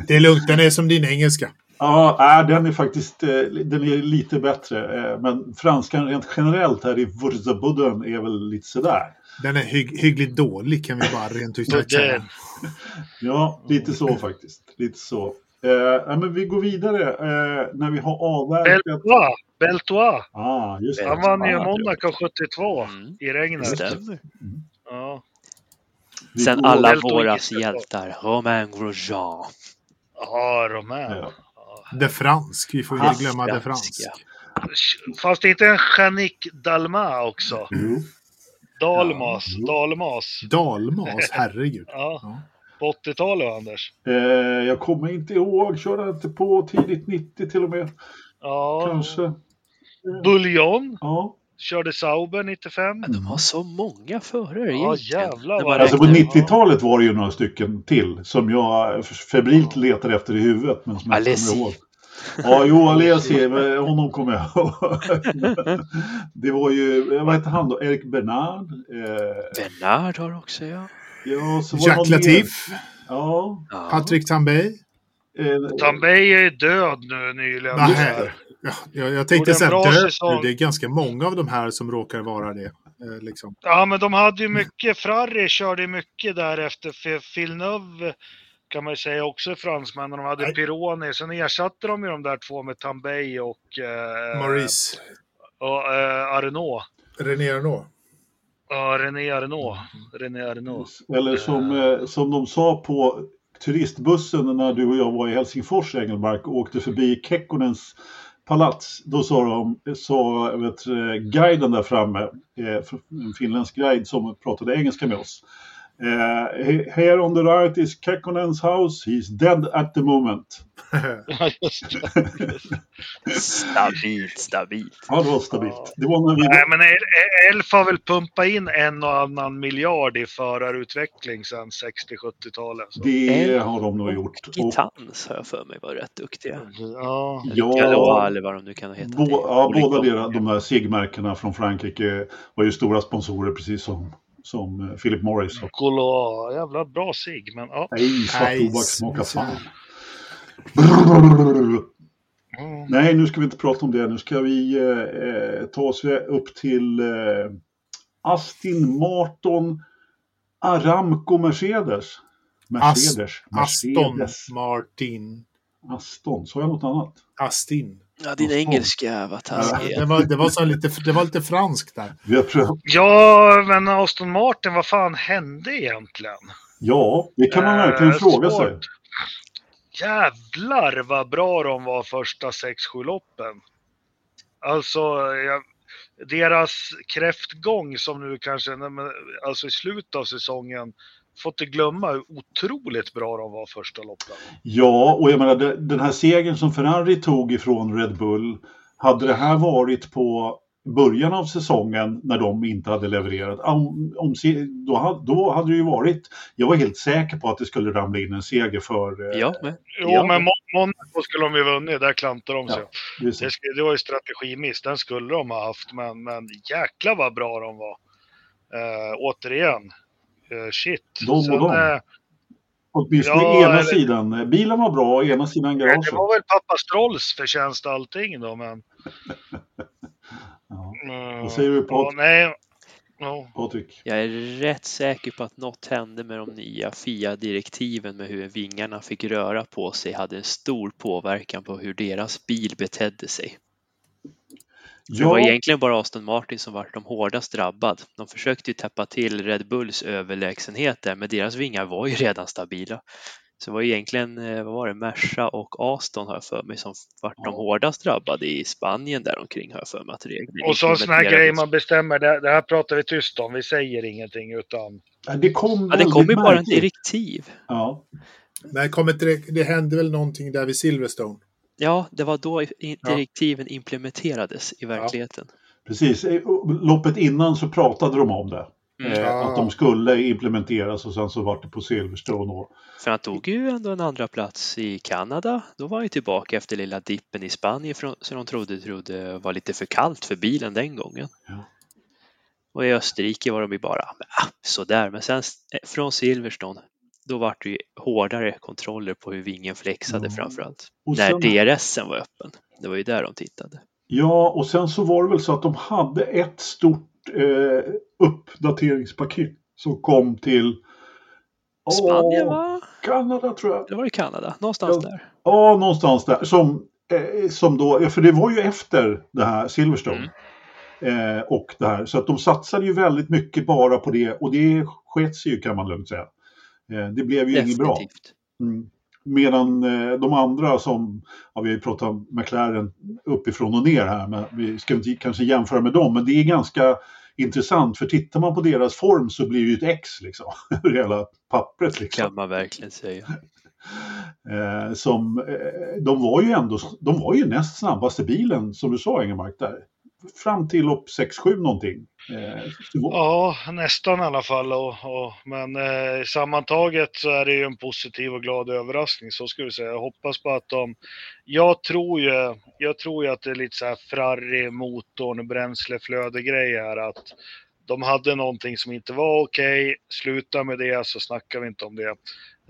Det är lugnt, den är som din engelska. Ja, den är faktiskt eh, den är lite bättre. eh, Men franskan rent generellt här i Wurzabudden är väl lite sådär. Den är hygg, hyggligt dålig kan vi bara rent ut sagt säga. Ja, lite så faktiskt. Lite så. Eh, men vi går vidare eh, när vi har avverkat. Beltois. Beltois. Ah, just det. Han vann ju Monaco 72 Mm. i regnet. stämmer. Ja. Sen alla våras hjältar. Romain Grosjean. Ja, Romain. Ja. Det fransk, vi får ju inte glömma det fransk. Fanns det inte en Janik Dalma också? Jo. Dalmas. Ja. Dalmas. Dalmas, herregud. Ja. Ja. På 80-talet, Anders. Eh, jag kommer inte ihåg, körde inte på tidigt 90 till och med? Ja. Kanske. Buljon. Ja. Körde Sauber 95. Men de har så många förare Ja, jävlar vad Alltså på räknar. 90-talet var det ju några stycken till som jag febrilt letade efter i huvudet. Men som jag inte Alessi. kommer ihåg. Ja, jo, Alessi, men honom kommer jag ihåg. Det var ju, vad hette han då? Erik Bernard? Eh, Bernard har också, ja. ja, så Jacques. Latif, Ja. ja. Patrick Tambay. Eh, Tambay är död nu nyligen. Nej. Ja, jag, jag tänkte säga bra dö. säsong. Det är ganska många av de här som råkar vara det. Eh, liksom. Ja, men de hade ju mycket. Ferrari körde mycket därefter. För Villeneuve kan man ju säga också är fransmän. och De hade Nej. Pironi. Sen ersatte de ju de där två med Tambay och, eh, Maurice, och eh, Arnault. René Arnault. Ja, René Arnault. René Arnault. Eller som, eh, som de sa på turistbussen när du och jag var i Helsingfors, Engelmark, och åkte förbi Kekkonens palats. Då sa de, sa vet, eh, guiden där framme, eh, en finländsk guide som pratade engelska med oss. Eh, "He- here on the right is Kekkonens house, he's dead at the moment. Ja, just det. Stabilt, stabilt. Ja, det var stabilt. Det var när vi... Nej, men El- Elf har väl pumpat in en och annan miljard i förarutveckling sedan 60-70-talet. så. Det har de nog gjort. Och, Gitans har jag för mig var rätt duktiga. Ja. eller vad de nu kan heta. Bo, ja, båda de där SIG-märkena från Frankrike var ju stora sponsorer precis som, som eh, Philip Morris. Och, Golo, jävla bra sig, men ja. nej, svart Nej, tobak smakar fan. Mm. Nej, nu ska vi inte prata om det. Nu ska vi eh, ta oss upp till eh, Astin Marton Aramco Mercedes. Mercedes. Aston Mercedes. Martin. Aston. Sa jag något annat? Astin. Ja, din engelska var taskig. Det var, det, var så lite, det var lite franskt där. Ja, men Aston Martin, vad fan hände egentligen? ja, det kan man Eh, verkligen fråga svårt. sig. Jävlar vad bra de var första 6-7 loppen. Alltså, jag, deras kräftgång som nu kanske, alltså i slutet av säsongen, fått inte glömma hur otroligt bra de var första loppen. Ja, och jag menar den här segern som Ferrari tog ifrån Red Bull, hade det här varit på början av säsongen när de inte hade levererat, om, om, då, hade, då hade det ju varit, jag var helt säker på att det skulle ramla in en seger för... eh, Ja, men. Jo, Ja. men Mon- Monaco skulle de ju vunnit, där klantade de sig. det är så. Det, sk- det var ju strategimiss, den skulle de ha haft, men, men jäkla vad bra de var. Eh, återigen, shit. De och Sen, de. eh, Åtminstone Ja, ena eller- sidan. Bilen var bra, ena sidan det garaget. var väl pappa Strolls förtjänst allting då, men... Ja. Mm, Vad säger du, ja, Patrik? Nej, ja. Patrik? Jag är rätt säker på att något hände med de nya FIA-direktiven med hur vingarna fick röra på sig hade en stor påverkan på hur deras bil betedde sig. Det var Ja, egentligen bara Aston Martin som var de hårdast drabbad. De försökte ju täppa till Red Bulls överlägsenhet där, men deras vingar var ju redan stabila. Så det var egentligen, eh, vad var det, Merca och Aston har jag för mig som vart de Ja. hårdast drabbade i Spanien där omkring har jag för mig att regeln Och så en sån här implementerades. grej man bestämmer, det, det här pratar vi tyst om, vi säger ingenting utan... det kom Ja, det kom ju bara en märkligt. direktiv. Ja. Nej, kom det, det hände väl någonting där vid Silverstone? Ja, det var då i- Ja. direktiven implementerades i verkligheten. Precis, Eh, loppet innan så pratade de om det. Mm. Eh, Ja. Att de skulle implementeras och sen så var det på Silverstone. Och, För han tog ju ändå en andra plats i Kanada. Då var han ju tillbaka efter lilla dippen i Spanien som de trodde, trodde var lite för kallt för bilen den gången. Ja. Och i Österrike var de ju bara ah, sådär. Men sen eh, från Silverstone, då var det ju hårdare kontroller på hur vingen flexade Ja. framförallt. och När sen, DRSen var öppen. Det var ju där de tittade. ja, och sen så var det väl så att de hade ett stort eh, uppdateringspaket som kom till Spanien va? Kanada tror jag. Det var i Kanada, någonstans Ja. där. Ja, någonstans där. Som, eh, som då, för det var ju efter det här Silverstone. Eh, och det här. Så att de satsade ju väldigt mycket bara på det och det sket sig ju kan man lugnt säga. Eh, det blev ju inget bra. Mm. Medan eh, de andra som, ja, vi har ju pratat om McLaren uppifrån och ner här, men vi ska inte kanske jämföra med dem, men det är ganska intressant för tittar man på deras form så blir det ju ett X liksom, över hela pappret liksom. Kan man verkligen säga. Eh, som, de var ju ändå, de var ju näst snabbaste bilen som du sa Ingemark där. Fram till lopp 6-7 någonting. Eh, Ja, nästan i alla fall. Och, och, men eh, sammantaget så är det ju en positiv och glad överraskning, så skulle jag säga. Jag hoppas på att de... Jag tror ju, jag tror ju att det är lite så här frarrig motorn, bränsleflöde-grej här. Att de hade någonting som inte var okej, sluta med det så snackar vi inte om det.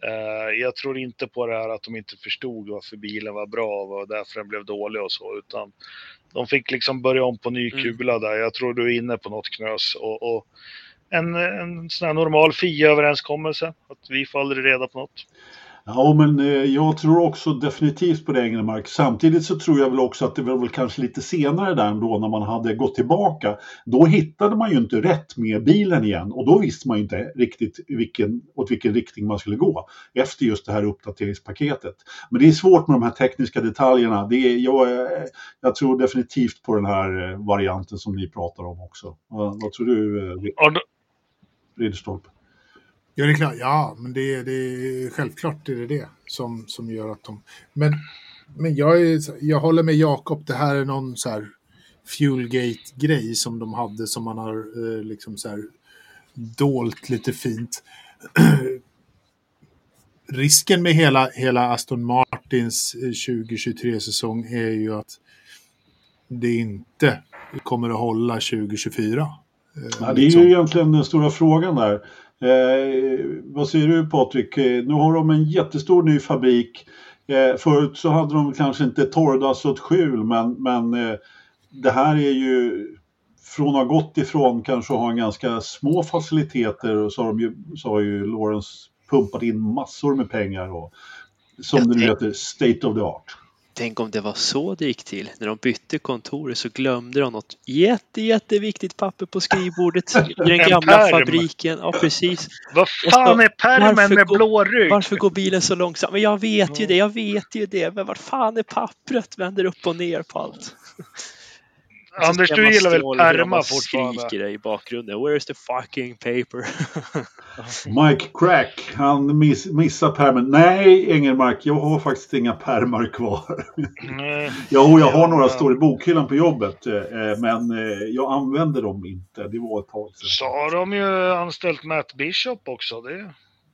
Eh, jag tror inte på det här att de inte förstod varför bilen var bra och därför den blev dålig och så, utan de fick liksom börja om på ny Mm. kula där. Jag tror du är inne på något knös. Och, och en, en sån här normal FIA-överenskommelse, att vi får aldrig reda på något. Ja, men eh, jag tror också definitivt på det Engelmark. Samtidigt så tror jag väl också att det var väl kanske lite senare där ändå när man hade gått tillbaka. Då hittade man ju inte rätt med bilen igen och då visste man ju inte riktigt vilken, åt vilken riktning man skulle gå efter just det här uppdateringspaketet. Men det är svårt med de här tekniska detaljerna. Det är, jag, eh, jag tror definitivt på den här eh, varianten som ni pratar om också. Vad, vad tror du, då, Ridderstolpe? Ja, det är klart. Ja, men det, är- det självklart är det det som, som gör att de... Men, men jag, är, jag håller med Jakob, det här är någon så här Fuelgate-grej som de hade som man har eh, liksom så här dolt lite fint. Risken med hela, hela Aston Martins eh, 2023-säsong är ju att det inte kommer att hålla 2024. Eh, Ja, det är liksom. ju egentligen den stora frågan där. Eh, vad säger du Patrik? Eh, nu har de en jättestor ny fabrik. Eh, förut så hade de kanske inte torrdass och ett skjul men, men eh, det här är ju från att ha gått ifrån kanske ha en ganska små faciliteter och så har, de ju, så har ju Lawrence pumpat in massor med pengar och som det nu heter, state of the art. Tänk om det var så det gick till. När de bytte kontoret så glömde de något jätte, jätteviktigt papper på skrivbordet i den En gamla fabriken. Ja, precis. Vad fan är pärmen med blå rygg? Varför går bilen så långsamt? Men jag vet ju det, jag vet ju det. Men vart fan är pappret? Vänder upp och ner på allt. Anders, Så du gillar väl bara fortfarande? skriker det i bakgrunden. Where's the fucking paper? Mike Crack, han miss, missar pärmen. Nej, Engelmark, jag har faktiskt inga pärmar kvar. Nej. Jo, jag har några står i bokhyllan på jobbet, eh, men eh, jag använder dem inte. Det var ett tag Så sedan. har de ju anställt Matt Bishop också. Det,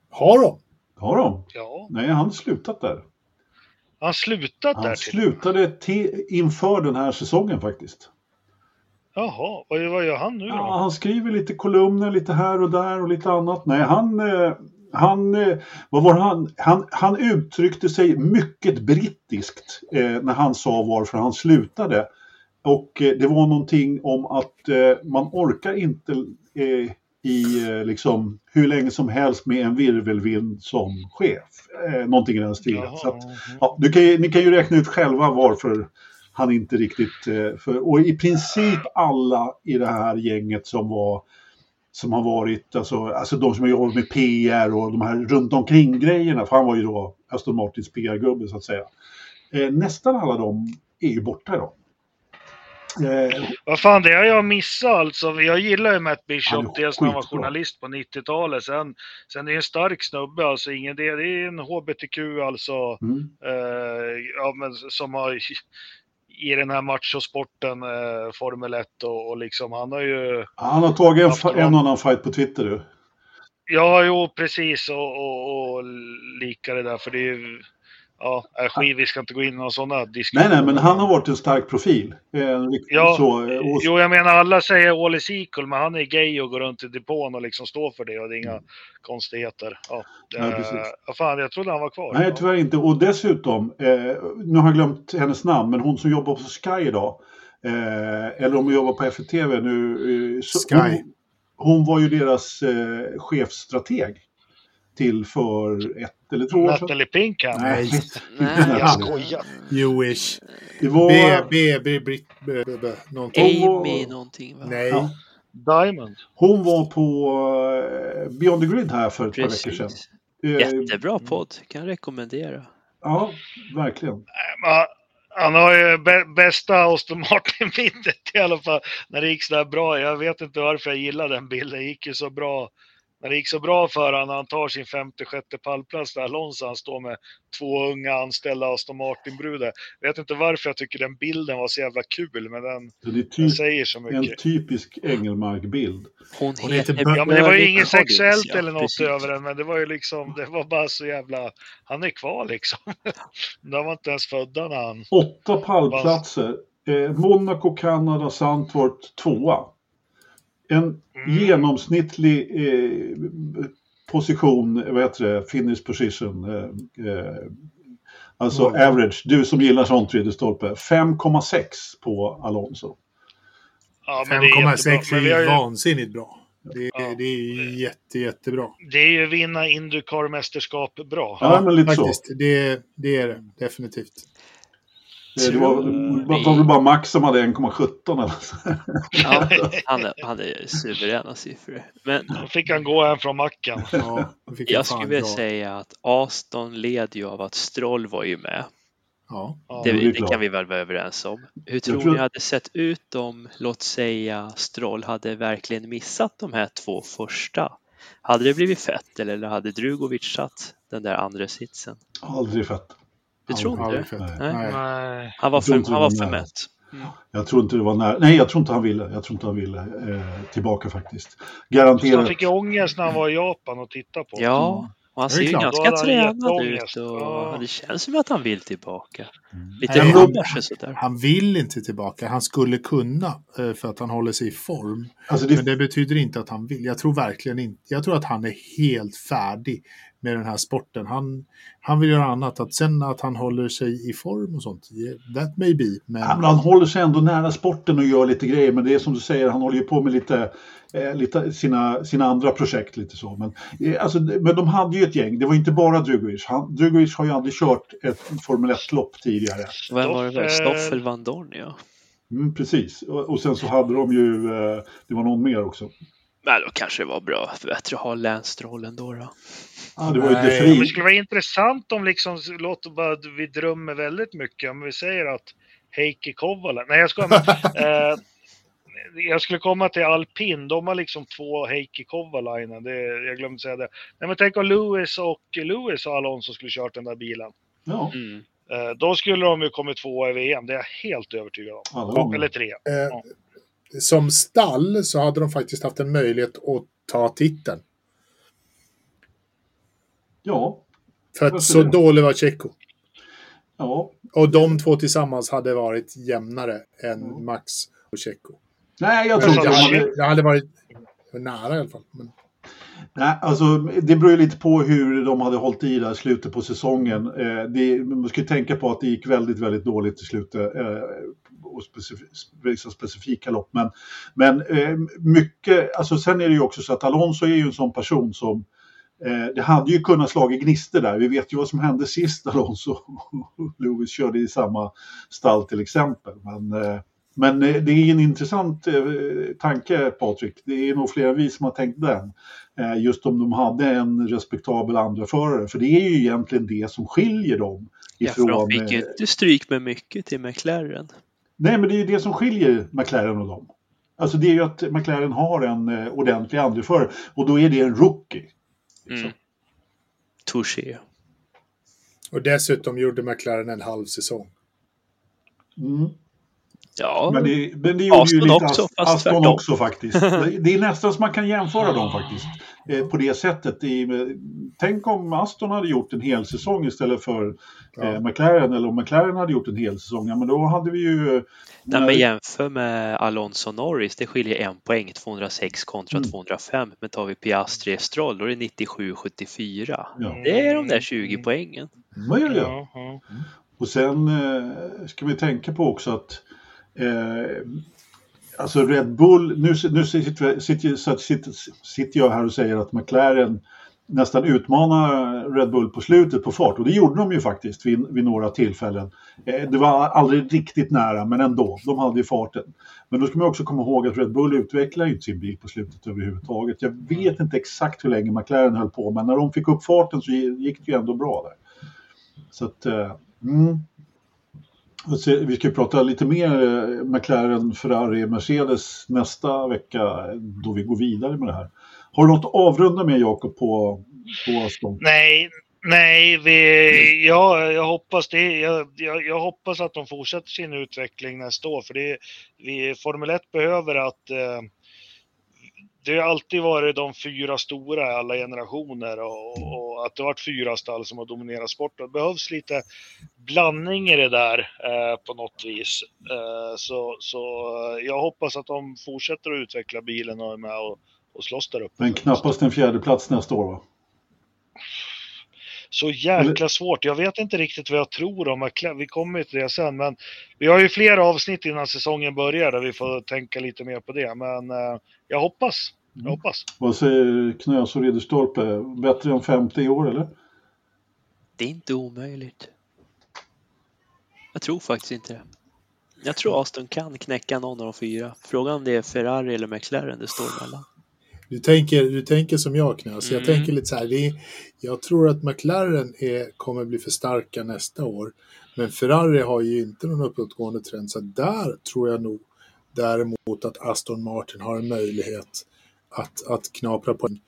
Har de? Har de? ja. Nej, han har slutat där. Han slutat där Han till. slutade till, inför den här säsongen faktiskt. Jaha, vad, vad gör han nu Ja, då? han skriver lite kolumner lite här och där och lite annat. Nej, han, eh, han, eh, vad var han, han, han uttryckte sig mycket brittiskt eh, när han sa varför han slutade. Och det var någonting om att man orkar inte i liksom hur länge som helst med en virvelvind som chef. Eh, någonting i den stilen. Att. Ja, ni kan ju räkna ut själva varför han inte riktigt... eh, För, och i princip alla i det här gänget som var som har varit, alltså, alltså de som har jobbat med PR och de här runt omkring grejerna, för han var ju då Aston Martins PR-gubbe så att säga. Eh, nästan alla de är ju borta idag. Eh, Vad fan, det har jag missat alltså. Jag gillar ju Matt Bishop, dels när han var journalist på 90-talet. Sen, sen är det en stark snubbe, alltså. Ingen, det, det är en HBTQ alltså. mm. Eh, ja, men som har i den här machosporten, eh, Formel 1 och, och liksom, han har ju... Han har tagit en, en annan fight på Twitter du. Ja, jo, precis och, och, och lika det där, för det är ju... Ja, äh, skit, vi ska inte gå in i några sådana Nej, diskussioner. nej, men han har varit en stark profil. Eh, Ja, så, eh, och, Jo, jag menar alla säger all is equal, men han är gay och går runt i depån och liksom står för det och det är inga konstigheter. Ja, Nej, eh, precis. fan, jag trodde han var kvar. Nej, tyvärr inte. Och dessutom, eh, nu har jag glömt hennes namn, men hon som jobbar på Sky idag, eh, eller om hon jobbar på FTV nu. Eh, Sky. Hon, hon var ju deras eh, chefstrateg till för ett eller två år sedan. Natalie Pinkham. Nej, Nej, Jag skojar. Jewish. det var... B, B, B, B, B, B, någonting. Amy någonting va? Nej. Ja. Diamond. Hon var på eh, Beyond the Grid här för ett par veckor sedan. Precis. Eh, Jättebra podd, kan rekommendera. Ja, verkligen. Han har ju bä- bästa Aston Martin-minnet i alla fall. När det gick så där bra. Jag vet inte varför jag gillar den bilden. Det gick ju så bra. När det gick så bra för honom när han tar sin femte, sjätte pallplats där Alonso, han står med två unga anställda Aston Martin-brudar. Vet inte varför jag tycker den bilden var så jävla kul, men den, Så det är den typ säger så en mycket. typisk Engelmark-bild. Hon, Hon heter Ja, men det var ju inget sexuellt ja, eller något precis. över den, men det var ju liksom, det var bara så jävla, han är kvar liksom. De var inte ens födda när han, Åtta pallplatser. Eh, Monaco, Kanada, Sandfort tvåa. En Mm. genomsnittlig eh, position, vad heter det, finish position. Eh, eh, alltså Mm. average, du som gillar sånt stolpe. 5,6 på Alonso. ja men det är jättebra. 5,6 Men är har ju vansinnigt bra. Det, Ja. det är jätte, jättebra. det är ju vinna Indycar-mästerskap bra. Ja, men lite så. faktiskt. Det, det är det definitivt. Det var, var väl bara Max som hade 1,17 eller så. Ja, han, är suveräna siffror. Men Då fick han gå en från macken. Ja, jag skulle vilja säga att Aston led ju av att Stroll var ju med. Ja. Ja. Det, det det kan vi väl vara överens om. Hur tror tror- ni hade sett ut om, låt säga, Stroll hade verkligen missat de här två första? Hade det blivit fett eller hade Drugovic satt den där andra sitsen? Aldrig fett. Du tror inte fett. Nej. Nej. Nej. Nej. Han var för, inte han var för mätt. Jag tror inte det var nära. Nej, jag tror inte han ville. Jag tror inte han ville eh, tillbaka faktiskt. Så han Garanterat. fick ångest när han var i Japan och tittade på. Ja, och han Det är ser ju klart. ganska han tränad ut och Ja. det känns som att han vill tillbaka. Lite Nej, han- sådär. Han vill inte tillbaka. Han skulle kunna eh, för att han håller sig i form. Alltså det, Men det betyder inte att han vill. Jag tror verkligen inte. Jag tror att han är helt färdig med den här sporten. Han, han vill göra annat. Att sen att han håller sig i form och sånt, that may be. Men... Ja, men han håller sig ändå nära sporten och gör lite grejer. Men det är som du säger, han håller ju på med lite, eh, lite sina, sina andra projekt. lite så. Men, eh, alltså, men de hade ju ett gäng, det var inte bara Drugovic. Han, Drugovic har ju aldrig kört ett Formel 1-lopp tidigare. Vem var det? Stoffel van Dorn, ja. Mm, precis, och, och, sen så hade de ju, eh, det var någon mer också. Men då kanske det var bra, bättre att ha Lance då. då. Ja, det var ju det, skulle vara intressant om liksom, låt bara, vi drömmer väldigt mycket, om vi säger att Heikki Kovala, nej jag ska men, eh, jag skulle komma till alpin, de har liksom två Heikki Kovalainen, det, jag glömde säga det. Nej men tänk om Lewis och Lewis och Alonso skulle kört den där bilen. Ja. Mm. Eh, då skulle de ju kommit två i VM, det är jag helt övertygad om. Ja, Eller tre. Eh, ja. Som stall så hade de faktiskt haft en möjlighet att ta titeln. Ja. För att så dålig var Tjecko. Ja. Och de två tillsammans hade varit jämnare än ja. Max och Tjecko. Nej, jag tror inte det. Hade, det hade varit nära i alla fall. Men... Nej, alltså det beror ju lite på hur de hade hållit i där slutet på säsongen. Eh, det, man ska ju tänka på att det gick väldigt, väldigt dåligt i slutet. Eh, och specif vissa specifika lopp. Men, men eh, mycket, alltså sen är det ju också så att Alonso är ju en sån person som eh, det hade ju kunnat slå i gnister där. Vi vet ju vad som hände sist Alonso och Lewis körde i samma stall till exempel. Men, eh, men eh, det är en intressant tanke Patrik. Det är nog flera vi som har tänkt den. Just om de hade en respektabel andra förare. För det är ju egentligen det som skiljer dem. Ifrån, ja, för de fick ju inte stryk med mycket till McLaren. Nej, men det är ju det som skiljer McLaren och dem. Alltså det är ju att McLaren har en eh, ordentlig andreförare och då är det en rookie. Liksom. Mm. Touché. Och dessutom gjorde McLaren en halv säsong. Mm. Ja, men det, men det gjorde Aston ju lite också, fast Aston tvärtom. också faktiskt. Det är nästan som man kan jämföra dem faktiskt. Eh, på det sättet. I, tänk om Aston hade gjort en hel säsong istället för eh, McLaren. Eller om McLaren hade gjort en hel säsong. Ja, men då hade vi ju... Nej, men jämför med Alonso Norris. Det skiljer en poäng. 206 kontra mm. 205. Men tar vi Piastri Stroll då är det 97-74. Ja. Det är de där 20 poängen. Ja, ja, ja. Mm. Och sen eh, ska vi tänka på också att Eh, alltså Red Bull, nu, nu sitter, sitter, sitter, sitter jag här och säger att McLaren nästan utmanar Red Bull på slutet på fart och det gjorde de ju faktiskt vid, vid några tillfällen. Eh, det var aldrig riktigt nära men ändå, de hade ju farten. Men då ska man också komma ihåg att Red Bull utvecklar inte sin bil på slutet överhuvudtaget. Jag vet inte exakt hur länge McLaren höll på men när de fick upp farten så gick det ju ändå bra där. Så att, eh, mm, vi ska prata lite mer eh, McLaren, Ferrari, Mercedes nästa vecka då vi går vidare med det här. Har du något att avrunda med Jakob på, på Aston? Nej, nej vi, ja, jag, hoppas det, jag, jag, jag, hoppas att de fortsätter sin utveckling nästa år för det, vi, Formel 1 behöver att eh, det har alltid varit de fyra stora i alla generationer och, och, att det varit fyra stall som har dominerat sporten. Det behövs lite blandning i det där eh, på något vis. Eh, så, så eh, jag hoppas att de fortsätter att utveckla bilen och är med och, och slåss där uppe. Men knappast en fjärde plats nästa år va? Så jäkla svårt. Jag vet inte riktigt vad jag tror om McLaren. Vi kommer till det sen, men vi har ju flera avsnitt innan säsongen börjar där vi får tänka lite mer på det. Men eh, jag hoppas. Jag mm. hoppas. Vad säger Knös och Ridderstolpe? Bättre än 50 i år eller? Det är inte omöjligt. Jag tror faktiskt inte det. Jag tror Aston kan knäcka någon av de fyra. Frågan om det är Ferrari eller McLaren det står mellan. Du tänker, du tänker som jag Knös. Mm. Jag tänker lite så här. Det jag tror att McLaren är, kommer bli för starka nästa år. Men Ferrari har ju inte någon uppåtgående trend. Så där tror jag nog däremot att Aston Martin har en möjlighet att, att knapra poäng.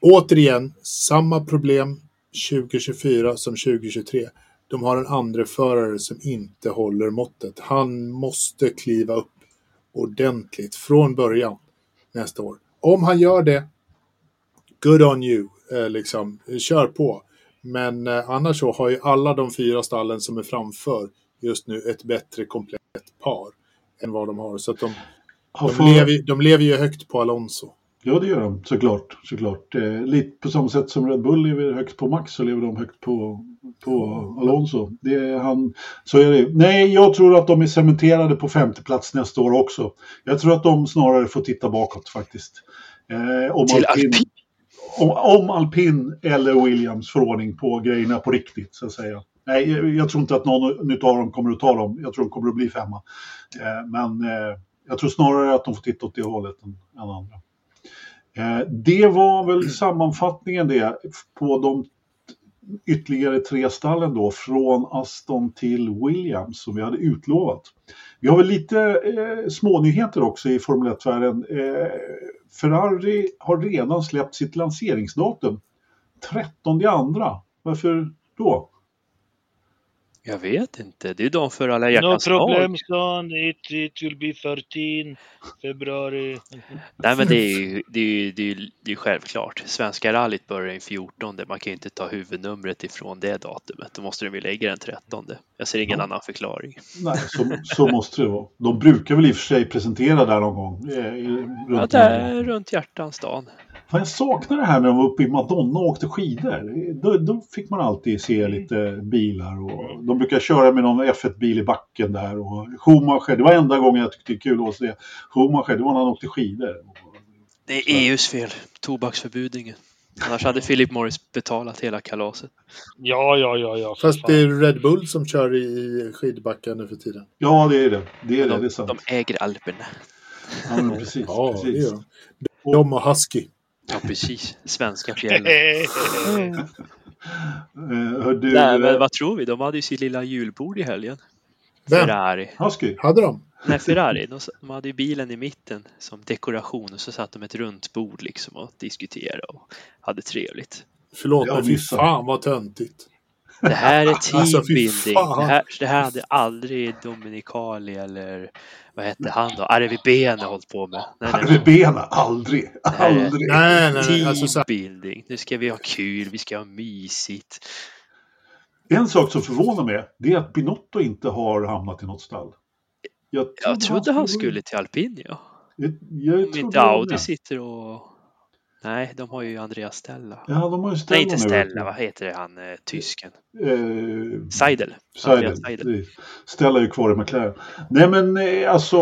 Återigen, samma problem 2024 som 2023. De har en andra förare som inte håller måttet. Han måste kliva upp ordentligt från början nästa år. Om han gör det, good on you, eh, liksom, kör på. Men eh, annars så har ju alla de fyra stallen som är framför just nu ett bättre komplett par än vad de har. Så att de, de, lever, de lever ju högt på Alonso. Ja, det gör de såklart. såklart. Eh, lite på samma sätt som Red Bull lever högt på Max så lever de högt på, på Alonso. Det är han, så är det. Nej, jag tror att de är cementerade på femte plats nästa år också. Jag tror att de snarare får titta bakåt faktiskt. Eh, om, Till alpin, alpin. om, om alpin eller Williams får ordning på grejerna på riktigt så att säga. Nej, jag, jag tror inte att någon av dem kommer att ta dem. Jag tror de kommer att bli femma. Eh, men eh, jag tror snarare att de får titta åt det hållet än, än andra. Eh, det var väl sammanfattningen det på de ytterligare tre stallen då från Aston till Williams som vi hade utlovat. Vi har väl lite eh, smånyheter också i Formel 1-världen. Eh, Ferrari har redan släppt sitt lanseringsdatum. 13 andra. Varför då? Jag vet inte. Det är de för alla No hjärtans problem dag. son, it, it will be 13 februari. Nej men det är ju det är, ju- det är, ju- det är självklart. Svenska rallyt börjar den 14. Man kan ju inte ta huvudnumret ifrån det datumet. Då måste de ju lägga den 13. Jag ser ingen Ja. annan förklaring. Nej, så, så måste det vara. De brukar väl i och för sig presentera där någon gång. Eh, i- Ja, runt där runt hjärtans dagen. Fan, jag saknar det här när de var uppe i Madonna och åkte skidor. Då, då fick man alltid se lite bilar och de brukar köra med någon F1-bil i backen där och Schumacher, det var enda gången jag tyckte det var kul att se Schumacher, det var när han åkte skidor. Det är EUs fel. Tobaksförbudingen. Annars hade Philip Morris betalat hela kalaset. Ja, ja, ja, ja. Fast fan. det är Red Bull som kör i skidbacken nu för tiden. Ja, det är det. Det är det, De, det är sant. de äger Alperna. Ja, precis. Ja, det precis. gör de. De och Husky. Ja, precis. Svenska fjällen. Eh, du, Nej, men eh, vad tror vi? De hade ju sitt lilla julbord i helgen. Vem? Ferrari. Husky? Hade de? Nej, Ferrari. De, de hade ju bilen i mitten som dekoration och så satt de ett runt bord liksom och diskuterade och hade trevligt. Förlåt, men fy fan vad töntigt. Det här är Alltså, teambuilding. fan. det, här, det här hade aldrig Dominicali eller vad hette han då? Arvi Bene hållit på med. Nej, nej, benen? Aldrig. Aldrig. Nej, nej, nej. Alltså, Teambuilding. Nu ska vi ha kul, vi ska ha mysigt. En sak som förvånar mig, det är att Binotto inte har hamnat i något stall. Jag, Jag trodde han skulle till Alpin, ja. Jag, jag Om trodde inte Audi sitter och... Nej, de har ju Andreas Stella. Ja, de har ju Stella Nej, inte Stella. Vad heter det, han eh, tysken? Eh, Seidel. Seidel. Seidel. Stella är ju kvar i McLaren. Nej men eh, alltså,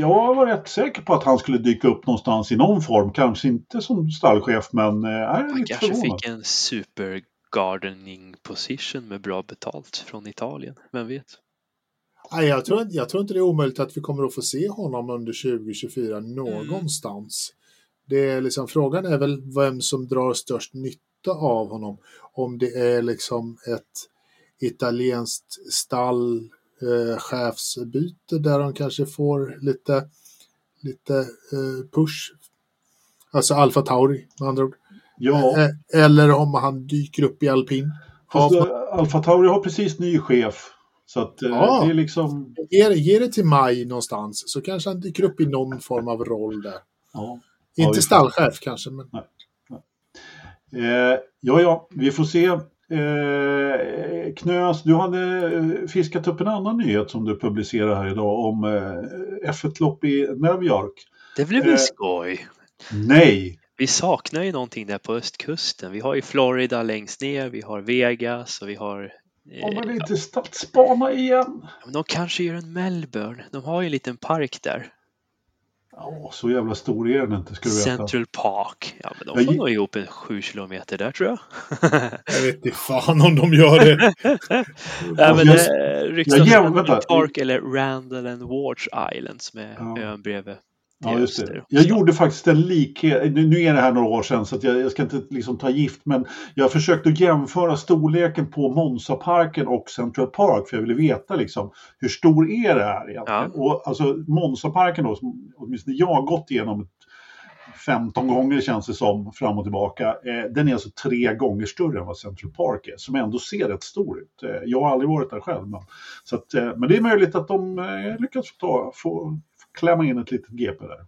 jag var rätt säker på att han skulle dyka upp någonstans i någon form. Kanske inte som stallchef, men eh, är Han lite kanske förvånad. fick en super gardening position med bra betalt från Italien. Vem vet? nej, jag, tror, jag tror inte det är omöjligt att vi kommer att få se honom under 2024 någonstans. Det är liksom, frågan är väl vem som drar störst nytta av honom. Om det är liksom ett italienskt stall eh, chefsbyte där de kanske får lite, lite eh, push. Alltså Alfa Tauri med andra ord. Ja, Eh, eller om han dyker upp i alpin. fast Ja, Alfa Tauri har precis ny chef. Så att eh, Ja. det är liksom... Ge, ge det till maj någonstans så kanske han dyker upp i någon form av roll där. Ja. Ja, Inte får- stallchef kanske, men Eh, ja, ja, vi får se. Eh, Knös, du hade eh, fiskat upp en annan nyhet som du publicerar här idag om eh, F1-lopp i New York. Det blir Eh. väl skoj? Nej, Vi saknar ju någonting där på östkusten. Vi har ju Florida längst ner, vi har Vegas och vi har... Eh, om man inte stadsbana igen. men de kanske gör en Melbourne. De har ju en liten park där. Ja, så jävla stor är den inte, ska du veta. Central Park. Ja, men de Jag får gi- nog ihop en sju kilometer där tror jag. jag vet inte fan om de gör det. Nej, men jag- det ryktas jag om Central. Park eller Randall and Watch Island som är Ja. ön bredvid. Ja, just det. Jag gjorde faktiskt en likhet, nu är det här några år sedan så jag, jag ska inte liksom ta gift, men jag försökte jämföra storleken på Monza-parken och Central Park för jag ville veta liksom hur stor är det här egentligen? Och alltså Monza-parken då, som åtminstone jag har gått igenom 15 gånger känns det som fram och tillbaka. Eh, den är alltså tre gånger större än vad Central Park är, som ändå ser rätt stor ut. Eh, jag har aldrig varit där själv, men, så att, eh, men det är möjligt att de eh, lyckas få, ta, få klämma in ett litet GP där.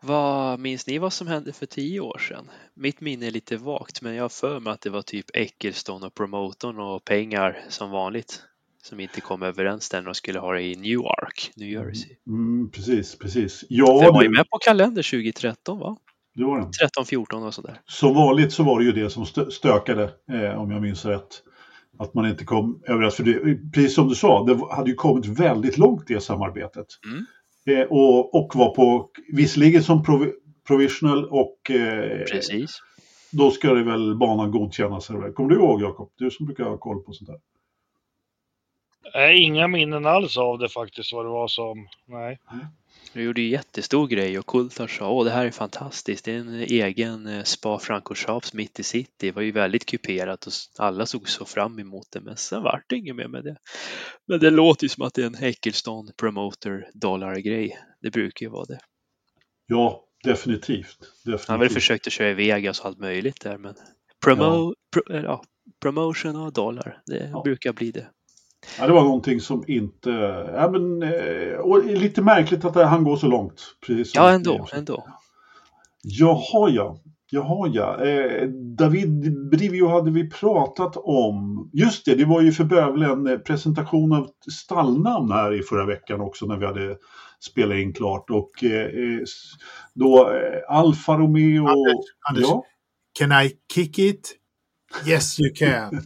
Vad minns ni vad som hände för tio år sedan? Mitt minne är lite vagt men jag har för mig att det var typ Ecclestone och promotorn och pengar som vanligt som inte kom överens där de skulle ha det i Newark, New Jersey. Mm, precis, precis. Ja, Den var ju med på kalender 2013 va? det var den. 13, 14 och sådär. Som vanligt så var det ju det som stö- stökade, eh, om jag minns rätt. Att man inte kom överens. För det, precis som du sa, det hade ju kommit väldigt långt det samarbetet. Mm. Eh, och, och var på, visserligen som provi- provisional och eh, Precis. då ska det väl banan godkännas. Kommer du ihåg Jakob? Du som brukar ha koll på sånt där. Nej, inga minnen alls av det faktiskt vad det var som. Nej. Det gjorde ju jättestor grej och Kultar sa åh det här är fantastiskt. Det är en egen eh, Spa Francorchamps mitt i city. Det var ju väldigt kuperat och alla såg så fram emot det. Men sen vart det inget mer med det. Men det låter ju som att det är en Eccleston promoter dollar grej. Det brukar ju vara det. Ja, definitivt. definitivt. Han har väl försökt att köra i Vegas och allt möjligt där men promo, pro, eh, ja, promotion och dollar. Det Ja. brukar bli det. Ja, det var någonting som inte... Ja, men, eh, och lite märkligt att han går så långt. Precis Ja ändå, ändå. Jaha ja. Jaha ja. Eh, David Brivio hade vi pratat om. Just det, det var ju för bövelen en eh, presentation av stallnamn här i förra veckan också när vi hade spelat in klart. Och eh, eh, då eh, Alfa Romeo... Anders, Anders. Ja, Can I kick it? Yes you can.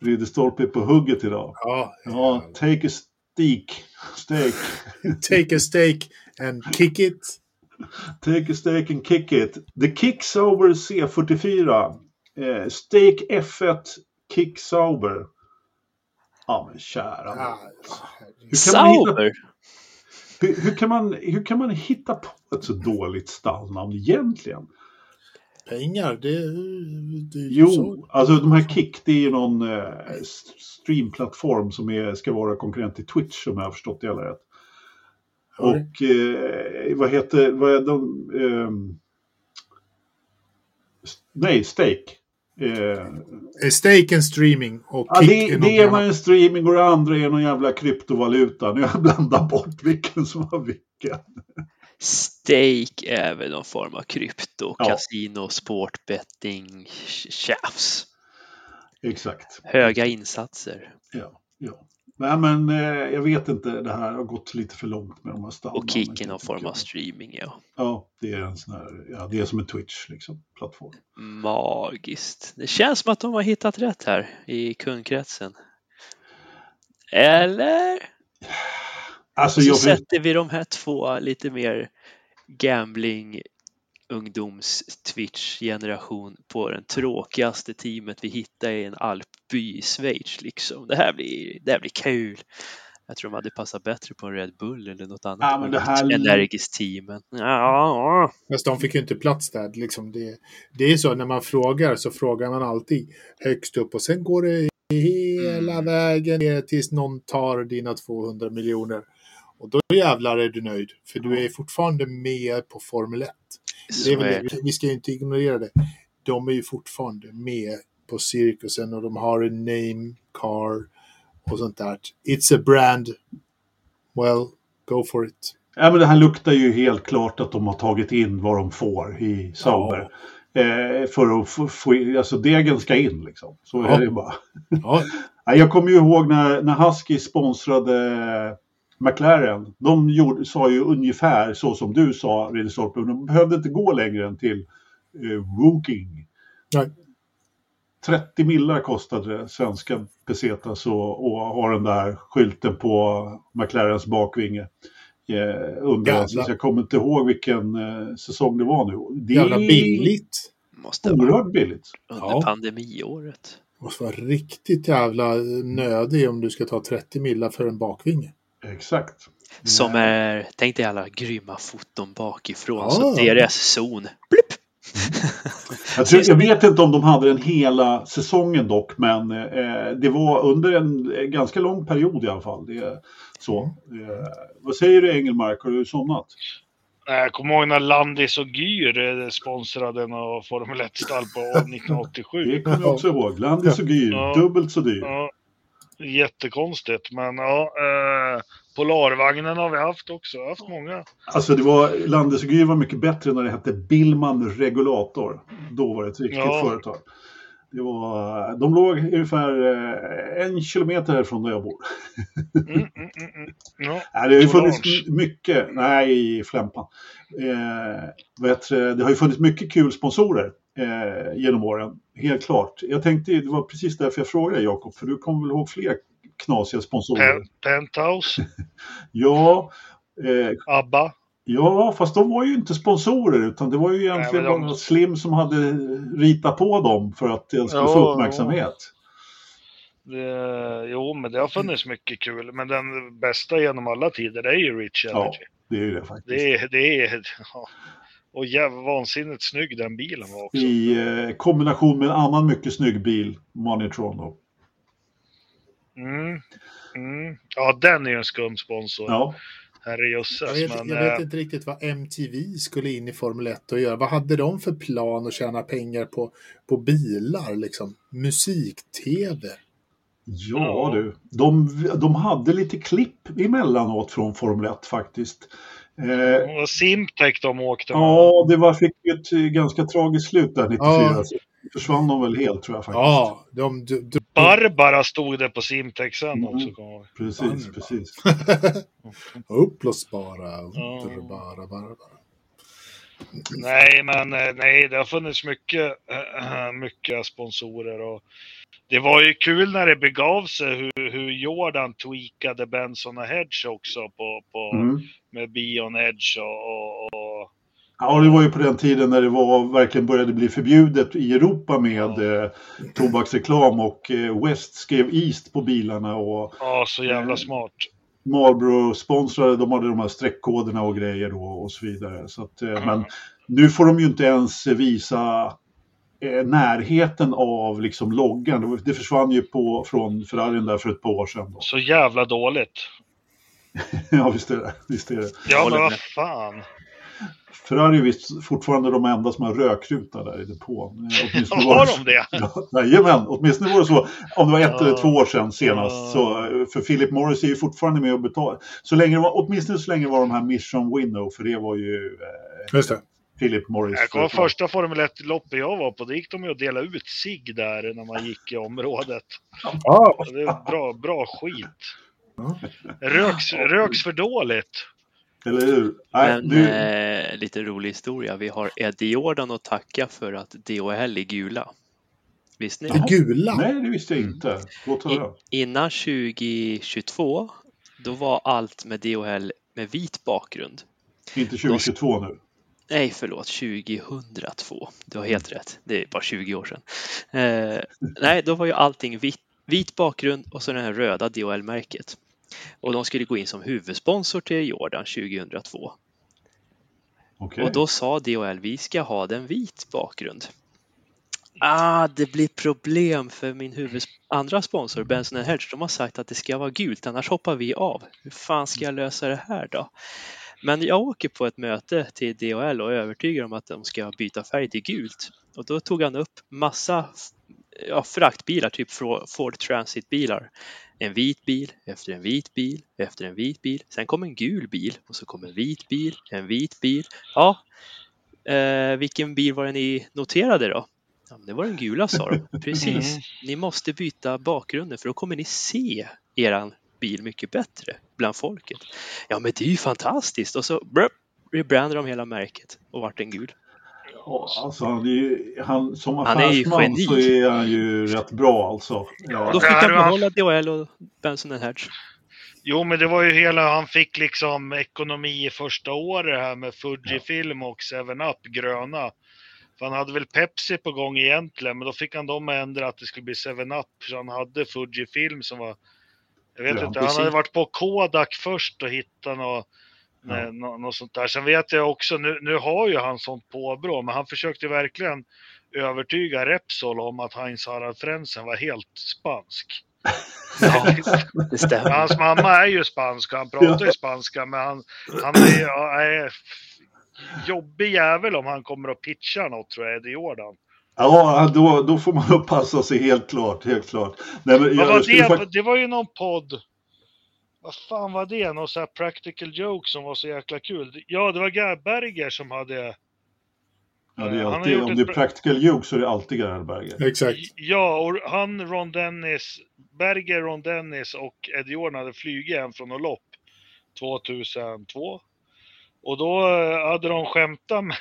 Ridderstolpe är på hugget idag. ja, Ja, take a steak. Steak. Take a steak and kick it. Take a steak and kick it. The Kicksauber C44. Eh, steak F1 Kicksauber. Ja men kära nån. Ah, hur, kan man hitta, Sauber! hur, hur, kan man, hur kan man hitta på ett så dåligt stallnamn egentligen? Pengar, det, det Jo, så. alltså de här Kick det är ju någon eh, streamplattform som är, ska vara konkurrent till Twitch om jag har förstått det hela rätt. Ja, Och eh, vad heter, vad är de? s- nej, Steak. Eh, Eh, Steak and streaming och Ja, det, är det ena är en streaming och det andra är någon jävla kryptovaluta. Nu har jag blandat bort vilken som var vilken. Stake är väl någon form av krypto, Ja. kasino, sportbetting, tjafs. Exakt. Höga insatser. Ja, ja. Nej, men eh, jag vet inte, det här har gått lite för långt med de här stammarna. Och kick är någon form av streaming, ja. Ja, det är en sån här, ja, det är som en Twitch liksom, plattform. Magiskt. Det känns som att de har hittat rätt här i kundkretsen. Eller? Alltså, Så jag, sätter vi de här två lite mer gambling ungdoms Twitch generation på den tråkigaste teamet vi hittar i en alpby i Schweiz liksom. Det här blir, det här blir kul. Jag tror de hade passat bättre på en Red Bull eller något annat Ja, men det här- energiskt team. Men, ja, Fast de fick ju inte plats där. Liksom det, det är så när man frågar så frågar man alltid högst upp och sen går det hela Mm. vägen ner tills någon tar dina 200 miljoner. Och då jävlar är du nöjd. För du är fortfarande med på Formel 1. Det så är väl. Vi ska ju inte ignorera det. De är ju fortfarande med på cirkusen och de har en name car och sånt där. It's a brand. Well, go for it. ja, men det här luktar ju helt klart att de har tagit in vad de får i Sauber. Eh, för att få, få alltså degen ska in liksom. Så Ja. är det bara. Ja, Ja, Jag kommer ju ihåg när, när Husky sponsrade McLaren. De gjorde, sa ju ungefär så som du sa, Ridderstolpe. De behövde inte gå längre än till eh, Woking. Nej. 30 millar kostade det svenska pesetas och, och ha den där skylten på McLarens bakvinge. Eh, under, jag kommer inte ihåg vilken eh, säsong det var nu. Det jävla är billigt. Måste Oerhört billigt. under Ja. pandemiåret. måste vara riktigt jävla nödig om du ska ta 30 millar för en bakvinge. Exakt. Som är, tänk dig alla grymma foton bakifrån. Ja. Så DRS-zon. Blipp! Jag, tror, jag vet inte om de hade den hela säsongen dock, men eh, det var under en eh, ganska lång period i alla fall. Det, så. Eh, vad säger du Engelmark, har du somnat? Nej, Jag kommer ihåg när Landis och Gyr eh, sponsrade någon Formel 1-stall på 1987. Det kommer jag också ihåg. Landis och Gyr, Ja. dubbelt så dyr. Ja, jättekonstigt, men ja. Eh, Polarvagnen har vi haft också. Vi har haft många. Alltså det var, Gyr var mycket bättre när det hette Billman Regulator. Då var det ett riktigt Ja. företag. Det var, de låg ungefär eh, en kilometer härifrån där jag bor. Mm, mm, mm, mm. Ja. Nej, det har ju funnits mycket, nej i Flämpan. Eh, vet, det har ju funnits mycket kul sponsorer eh, genom åren, helt klart. Jag tänkte, det var precis därför jag frågade Jakob, för du kommer väl ihåg fler knasiga sponsorer? Pen- Penthouse, Ja, eh, ABBA. ja, fast de var ju inte sponsorer utan det var ju egentligen Nej, de- bara Slim som hade ritat på dem för att det skulle Ja, få ja. uppmärksamhet. Det, jo, men det har funnits mycket kul. Men den bästa genom alla tider är ju Rich Ja, Energy. det är ju det faktiskt. Det är, det är, ja. Och jävla vansinnigt snygg den bilen var också. I eh, kombination med en annan mycket snygg bil, Monitron då. Mm. Mm. Ja, den är ju en skum sponsor. Ja, Herrejösses. Jag vet, Men, jag vet eh, inte riktigt vad MTV skulle in i Formel 1 och göra. Vad hade de för plan att tjäna pengar på, på bilar? Liksom? Musik-tv? Ja du, de, de hade lite klipp emellanåt från Formel 1 faktiskt. Eh, och Simtech de åkte med. ja, det var, fick ett eh, ganska tragiskt slut där 94. Ja. Så försvann de väl helt tror jag faktiskt. Ja, de... de, de Barbara stod det på Simtech sen Mm. också. Precis, Barbara. precis. Upplåsbara, Ja. underbara, bara. Nej, men eh, nej, det har funnits mycket, äh, mycket sponsorer och det var ju kul när det begav sig hur, hur Jordan tweakade Benson och Hedge också på, på, Mm. med Bion Edge och, och, och Ja, det var ju på den tiden när det var, verkligen började bli förbjudet i Europa med eh, tobaksreklam och eh, West skrev East på bilarna och ja, så jävla Mm. smart. Marlboro sponsrade, de hade de här streckkoderna och grejer då och så vidare. Så att, eh, Mm. Men nu får de ju inte ens visa eh, närheten av liksom loggan. Det försvann ju på, från Ferrarin där för ett par år sedan. Då. Så jävla dåligt. ja, visst är det. Visst är det. Ja, men vad fan. Ferrari är visst fortfarande de enda som har rökruta där i depån. Eh, åtminstone var Har det- de det? Ja, Jajamän, åtminstone var det så. Om det var ett Ja. eller två år sedan senast. Så, eh, för Philip Morris är ju fortfarande med och betalar. Så länge det var, åtminstone så länge var de här Mission Winnow, för det var ju eh, Just det. Philip Morris. Jag kommer första Formel 1-loppet jag var på, då gick de ju och delade ut sig där när man gick i området. Ja, Det är bra, bra skit. Röks, röks för dåligt. Eller hur? Nej, Men du, eh, lite rolig historia. Vi har Eddie Jordan att tacka för att DHL är gula. Visste ni? det gula. nej, det visste jag inte. Låt höra. I, innan 2022, då var allt med DHL med vit bakgrund. Inte 2022 nu. Nej, förlåt, 2002. Du har helt rätt. Det är bara 20 år sedan. Eh, nej, då var ju allting vit, vit bakgrund och så det här röda DHL-märket. Och de skulle gå in som huvudsponsor till Jordan 2002. Okej. Och då sa DHL, vi ska ha den vit bakgrund. Ah, det blir problem för min huvud andra sponsor, Benson Hedge. De har sagt att det ska vara gult, annars hoppar vi av. Hur fan ska jag lösa det här då? Men jag åker på ett möte till DHL och är övertygad om att de ska byta färg till gult. Och då tog han upp massa ja, fraktbilar, typ Ford Transit-bilar. En vit bil, efter en vit bil, efter en vit bil. Sen kom en gul bil och så kom en vit bil, en vit bil. Ja, eh, vilken bil var det ni noterade då? Ja, det var den gula sa de. Precis. Mm. Ni måste byta bakgrunden för då kommer ni se eran bil mycket bättre bland folket. Ja, men det är ju fantastiskt. Och så brr, rebrandade de hela märket och vart en gul. Ja, alltså, han är ju, han, som Han är affärsman så är han ju rätt bra alltså. Ja, då fick han behålla DHL och Benson Hedge. Jo, men det var ju hela, han fick liksom ekonomi i första året här med Fujifilm och 7up gröna. För han hade väl Pepsi på gång egentligen, men då fick han dem att ändra att det skulle bli 7up. Så han hade Fujifilm som var, jag vet Ja, inte, han hade varit på Kodak först och hittat något, Ja. ja. något, något sånt där. Sen vet jag också, nu, nu har ju han sånt påbrå, men han försökte verkligen övertyga Repsol om att Heinz Harald Frentzen var helt spansk. Ja, det stämmer. hans mamma är ju spansk och han pratar ju spanska men han, han är, är jobbig jävel om han kommer att pitcha något tror jag, Eddie Jordan. Ja då, då får man nog passa sig helt klart. Helt klart. Nej, men jag var det? fakt- Det var ju någon podd. Vad fan var det? Någon sån här practical joke som var så jäkla kul. Ja, det var Guy Berger som hade Ja, det är alltid, om ett det är practical joke så är det alltid Gerhard Berger. Exakt. Ja, och han, Ron Dennis, Berger, Ron Dennis och Ed Jordan hade flugit hem från något lopp 2002. Och då eh, hade de skämtat med,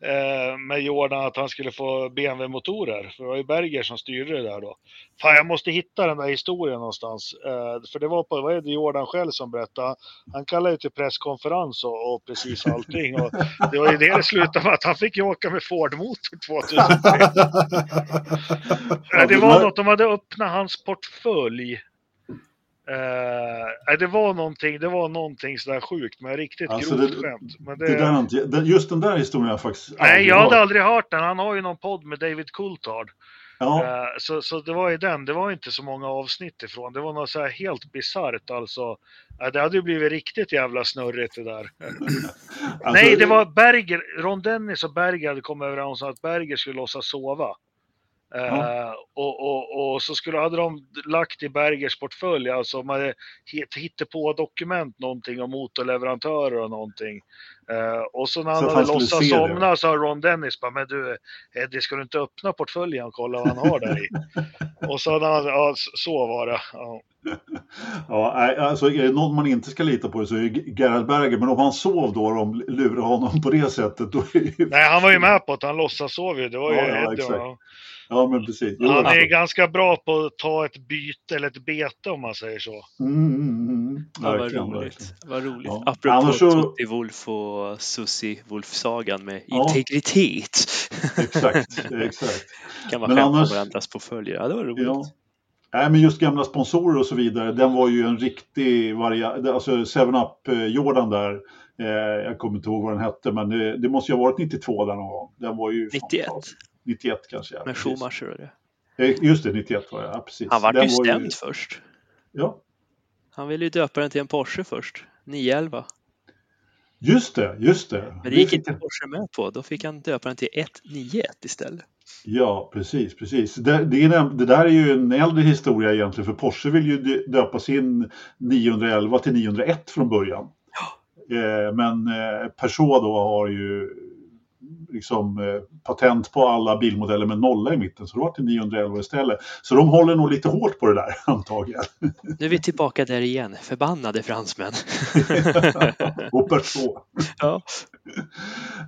eh, med Jordan att han skulle få BMW-motorer. För det var ju Berger som styrde det där då. Fan, jag måste hitta den där historien någonstans. Eh, För det var på, vad är det Jordan själv som berättade? Han kallade ju till presskonferens och, och precis allting. Och det var ju det det slutade med att han fick ju åka med Ford-motor 2003. Nej, det var något, de hade öppnat hans portfölj. Nej, det var någonting, det var någonting sådär sjukt, men riktigt Alltså, grovt det- skämt. Men det, Det där, inte- just den där historien har jag faktiskt nej, jag hade hört. aldrig hört den. Han har ju någon podd med David Coulthard. Ja, Eh, så, så det var ju den, det var inte så många avsnitt ifrån. Det var något så här helt bisarrt alltså. Eh, det hade ju blivit riktigt jävla snurrigt det där. alltså, Nej, det var Berger, Ron Dennis och Berger hade kommit överens om att Berger skulle låtsas sova. Eh, Ja. och, och, och så skulle, hade de lagt i Bergers portfölj, alltså man hade hit- hittat på dokument någonting om motorleverantörer och någonting. Eh, och så när han Så hade låtsats det. somna sa Ron Dennis bara, men du Eddie ska du inte öppna portföljen och kolla vad han har där i? och så hade han, ja så var det. Ja. Ja, alltså är det någon man inte ska lita på så är det Gerhard Berger. Men om han sov då och de lurar honom på det sättet då är det... Nej, han var ju med på att han låtsas sov ju. Det var ju Ja, Eddie. ja. Ja, men precis. Jo, Han är alltså. ganska bra på att ta ett byte eller ett bete om man säger så. Mm, mm, mm. Ja, vad roligt. Vad roligt. Ja. Apropå Annars så- Tutti Wolf och Susie Wolf-sagan med Ja. integritet. Exakt, exakt. kan man Men skämta annars- om varandras portföljer. Ja, det var roligt. Ja. Nej, men just gamla sponsorer och så vidare, den var ju en riktig variant. Alltså 7up eh, Jordan där, eh, jag kommer inte ihåg vad den hette, men det, det måste ju ha varit 92 där någon gång. Den var ju 91. Fantastisk. 91 kanske. Ja, Med. Schumacher och det. Eh, Just det, 91 var det, ja precis. Han var Den ju var stämd först. Ja, Han ville ju döpa den till en Porsche först. 911. just det, just det. Men det gick inte Porsche med på. Då fick han döpa den till 191 istället. Ja, precis, precis. Det, det, det där är ju en äldre historia egentligen, för Porsche vill ju dö- döpa sin 911 till 901 från början. Eh, men eh, Peugeot då har ju liksom eh, patent på alla bilmodeller med nolla i mitten, så då var det 911 istället. Så de håller nog lite hårt på det där antagligen. Nu är vi tillbaka där igen. Förbannade fransmän. Peugeot. ja.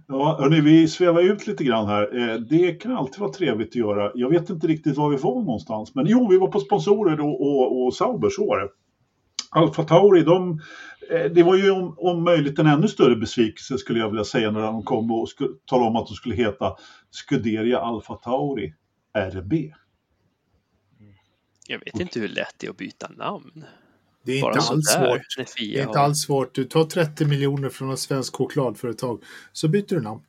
Ja, hörni, vi svävar ut lite grann här. Eh, Det kan alltid vara trevligt att göra. Jag vet inte riktigt var vi var någonstans, men jo, vi var på sponsorer och, och, och Sauber, så var det. Alfa Tauri, de, eh, det var ju om, om möjligt en ännu större besvikelse skulle jag vilja säga när de kom och skulle, talade om att de skulle heta Scuderia Alfa Tauri RB. Jag vet inte hur lätt det är att byta namn. Det är Bara inte alls svårt. Det är inte alls svårt. Du tar 30 miljoner från ett svenskt chokladföretag så byter du namn.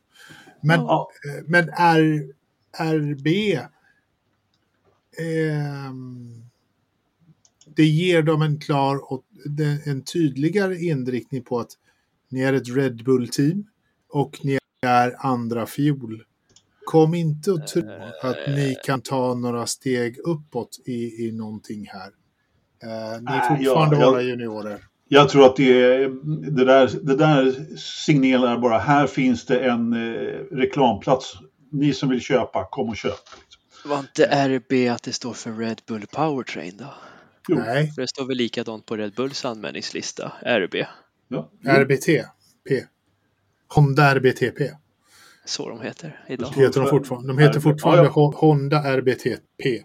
Men, Ja. eh, men R, RB ehm, det ger dem en klar och en tydligare inriktning på att ni är ett Red Bull-team och ni är andra fiol. Kom inte att tro att ni kan ta några steg uppåt i, i någonting här. Eh, ni är Nej, fortfarande ja, jag- våra juniorer. Jag tror att det, det, där, det där signalerar bara, här finns det en eh, reklamplats. Ni som vill köpa, kom och köp. Var inte RB att det står för Red Bull Powertrain då? Jo. Nej, För det står väl likadant på Red Bulls anmälningslista, RB. Ja. RBT. P. Honda RBTP. Så de heter idag. Det heter de fortfarande. De heter fortfarande Ja, Ho- Honda RBTP.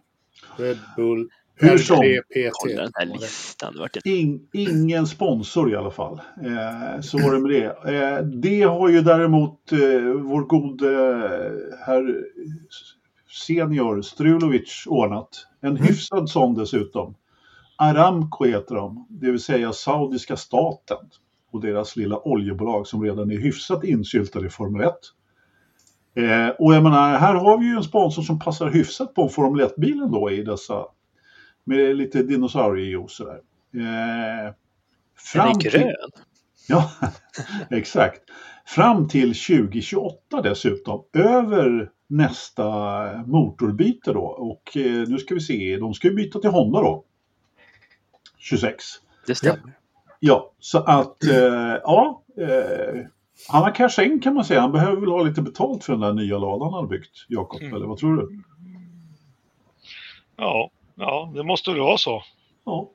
Red Bull Hur som, RBPT. Kolla den här listan. In, ingen sponsor i alla fall. Eh, så var det med det. Eh, det har ju däremot eh, vår gode eh, herr senior Strulovic ordnat. En hyfsad sån dessutom. Aramco heter de, det vill säga saudiska staten och deras lilla oljebolag som redan är hyfsat insyltade i Formel 1. Eh, och jag menar, här har vi ju en sponsor som passar hyfsat på en Formel 1-bilen då i dessa med lite dinosauriejuice sådär. Eh, fram till, grön. ja, exakt. Fram till 2028 dessutom, över nästa motorbyte då. Och eh, nu ska vi se, de ska ju byta till Honda då. 26. Det stämmer. Ja, så att eh, ja, eh, Han har cashat in kan man säga. Han behöver väl ha lite betalt för den där nya ladan han har byggt, Jakob, Mm. eller vad tror du? Ja, ja, det måste väl vara så. Ja.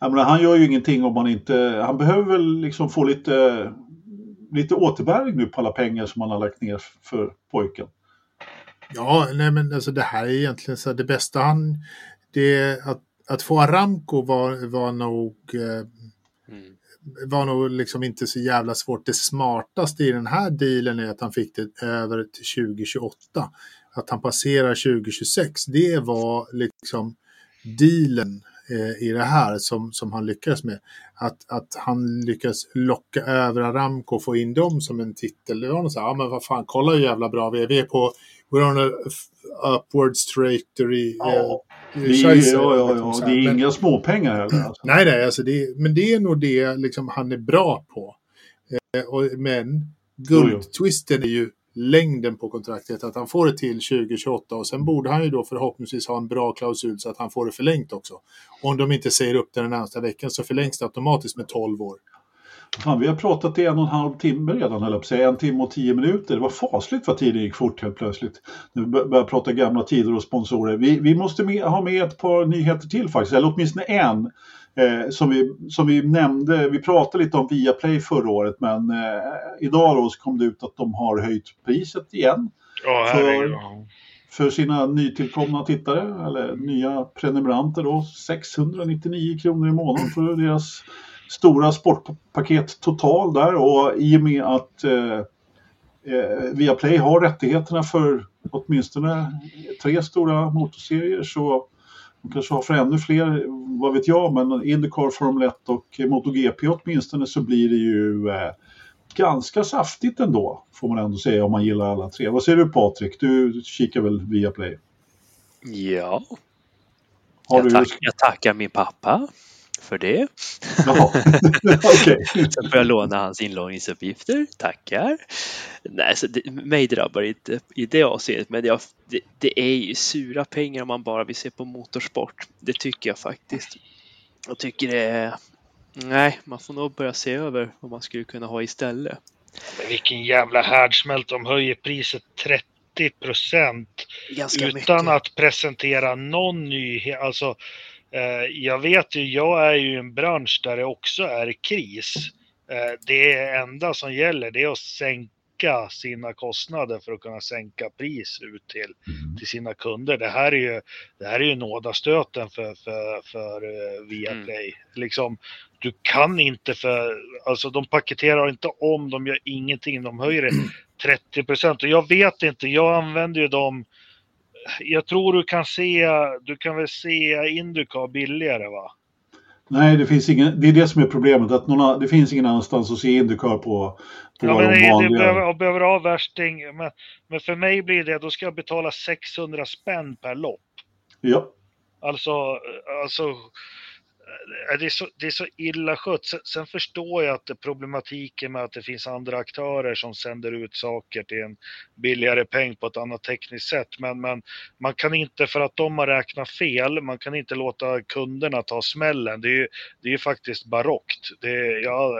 Menar, han gör ju ingenting om man inte... Han behöver väl liksom få lite, lite återbäring nu på alla pengar som han har lagt ner för pojken. Ja, nej men alltså det här är egentligen så här, det bästa han... Det är att, att få Aramco var, var nog... Eh, Mm. var nog liksom inte så jävla svårt. Det smartaste i den här dealen är att han fick det över till 2028. Att han passerar 2026, det var liksom dealen eh, i det här som, som han lyckades med. Att, att han lyckas locka över Aramco och få in dem som en titel. Det var något så här, ja men vad fan, kolla hur jävla bra vi är. Vi är på, we're on a upwards trajectory. Ja. eh, Det är, ja, ja, liksom ja, så det är Men- inga småpengar heller. Alltså. Nej, nej, alltså det, men det är nog det liksom han är bra på. Eh, och, men guldtwisten är ju längden på kontraktet, att han får det till 2028 och sen borde han ju då förhoppningsvis ha en bra klausul så att han får det förlängt också. Om de inte säger upp det den närmsta veckan så förlängs det automatiskt med 12 år. Fan, vi har pratat i en och en halv timme redan, höll jag på säga. En timme och tio minuter. Det var fasligt vad tiden gick fort helt plötsligt. När vi bör- började prata gamla tider och sponsorer. Vi, vi måste med, ha med ett par nyheter till faktiskt, eller åtminstone en. Eh, som, vi, som vi nämnde, vi pratade lite om Viaplay förra året men eh, idag då så kom det ut att de har höjt priset igen Ja, För- för sina nytillkomna tittare eller nya prenumeranter då 699 kronor i månaden för deras stora sportpaket total där och i och med att eh, eh, Viaplay har rättigheterna för åtminstone tre stora motorserier så de kanske har för ännu fler, vad vet jag, men Indycar, Formel 1 och MotoGP åtminstone så blir det ju eh, ganska saftigt ändå, får man ändå säga om man gillar alla tre. Vad säger du Patrik? Du kikar väl via Play? Ja, Har jag, du... tack, jag tackar min pappa för det. Jaha, okej. Sen får jag låna hans inloggningsuppgifter. Tackar. Nej, så det, mig drabbar det inte i det avseendet, men jag, det, det är ju sura pengar om man bara vill se på motorsport. Det tycker jag faktiskt. Jag tycker det är... Nej, man får nog börja se över vad man skulle kunna ha istället. Men vilken jävla härdsmält. De höjer priset 30 procent Ganska utan mycket. att presentera någon nyhet. Alltså, jag vet ju, jag är ju i en bransch där det också är kris. Eh, det enda som gäller det är att sänka sina kostnader för att kunna sänka pris ut till, till sina kunder. Det här är ju, det här är ju nådastöten för, för, för uh, Viaplay. Liksom, du kan inte för, alltså de paketerar inte om, de gör ingenting, de höjer det 30 procent. Och jag vet inte, jag använder ju dem jag tror du kan se, du kan väl se Indycar billigare va? Nej, det finns ingen, det är det som är problemet. Att någon, det finns ingen annanstans att se Indycar på, på Ja, men de det vanliga. behöver, jag behöver ha värsting. Men, men för mig blir det, då ska jag betala 600 spänn per lopp. Ja. Alltså, alltså det är, så, det är så illa skött. Sen, sen förstår jag att det problematiken med att det finns andra aktörer som sänder ut saker till en billigare peng på ett annat tekniskt sätt. Men, men man kan inte, för att de har räknat fel, man kan inte låta kunderna ta smällen. Det är ju, det är faktiskt barockt. Det är, ja,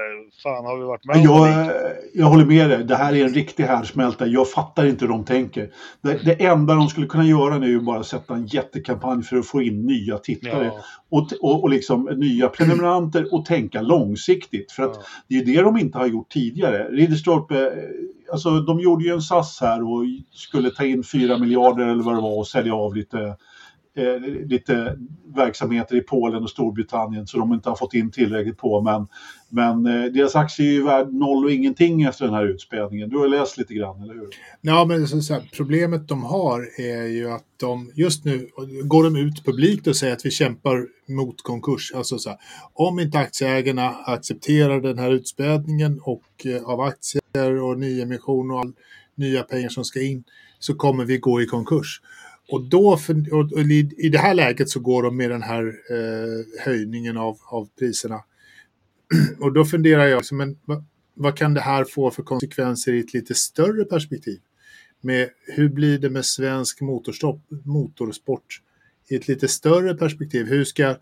fan har vi varit med om Jag, det? jag håller med dig. Det här är en riktig härdsmälta. Jag fattar inte hur de tänker. Det, det enda de skulle kunna göra nu är ju bara sätta en jättekampanj för att få in nya tittare. Ja, och, och, och liksom nya prenumeranter och tänka långsiktigt. För att ja. det är det de inte har gjort tidigare. Ridderstolpe, eh, alltså de gjorde ju en SAS här och skulle ta in 4 miljarder eller vad det var och sälja av lite, eh, lite verksamheter i Polen och Storbritannien så de inte har fått in tillräckligt på. Men, men eh, deras aktie är ju värd noll och ingenting efter den här utspädningen. Du har läst lite grann, eller hur? Ja, men så, så här, problemet de har är ju att de just nu går de ut publikt och säger att vi kämpar mot konkurs. Alltså så här, om inte aktieägarna accepterar den här utspädningen och eh, av aktier och nyemission och all, nya pengar som ska in så kommer vi gå i konkurs. Och, då, för, och, och i, i det här läget så går de med den här eh, höjningen av, av priserna. och då funderar jag, liksom, men vad, vad kan det här få för konsekvenser i ett lite större perspektiv? med hur blir det med svensk motorstopp, motorsport i ett lite större perspektiv? Hur ska,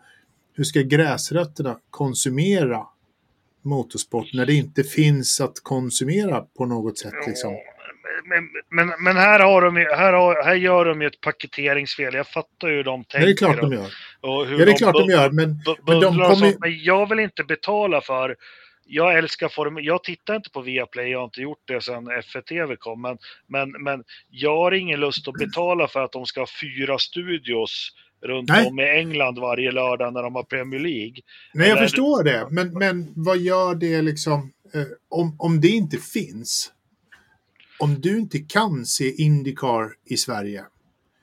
hur ska gräsrötterna konsumera motorsport när det inte finns att konsumera på något sätt. Liksom. Men, men, men, här, har de, här, har, här gör de ju ett paketeringsfel. Jag fattar ju hur de tänker. Det är klart de gör. Och hur ja, det är klart de gör. Men, men, de kommer... men jag vill inte betala för jag älskar Formel Jag tittar inte på Viaplay, jag har inte gjort det sedan F1 kom. Men, men, men jag har ingen lust att betala för att de ska ha fyra studios runt Nej. om i England varje lördag när de har Premier League. Nej, jag Eller... förstår det. Men, men vad gör det liksom, eh, om, om det inte finns? Om du inte kan se Indycar i Sverige,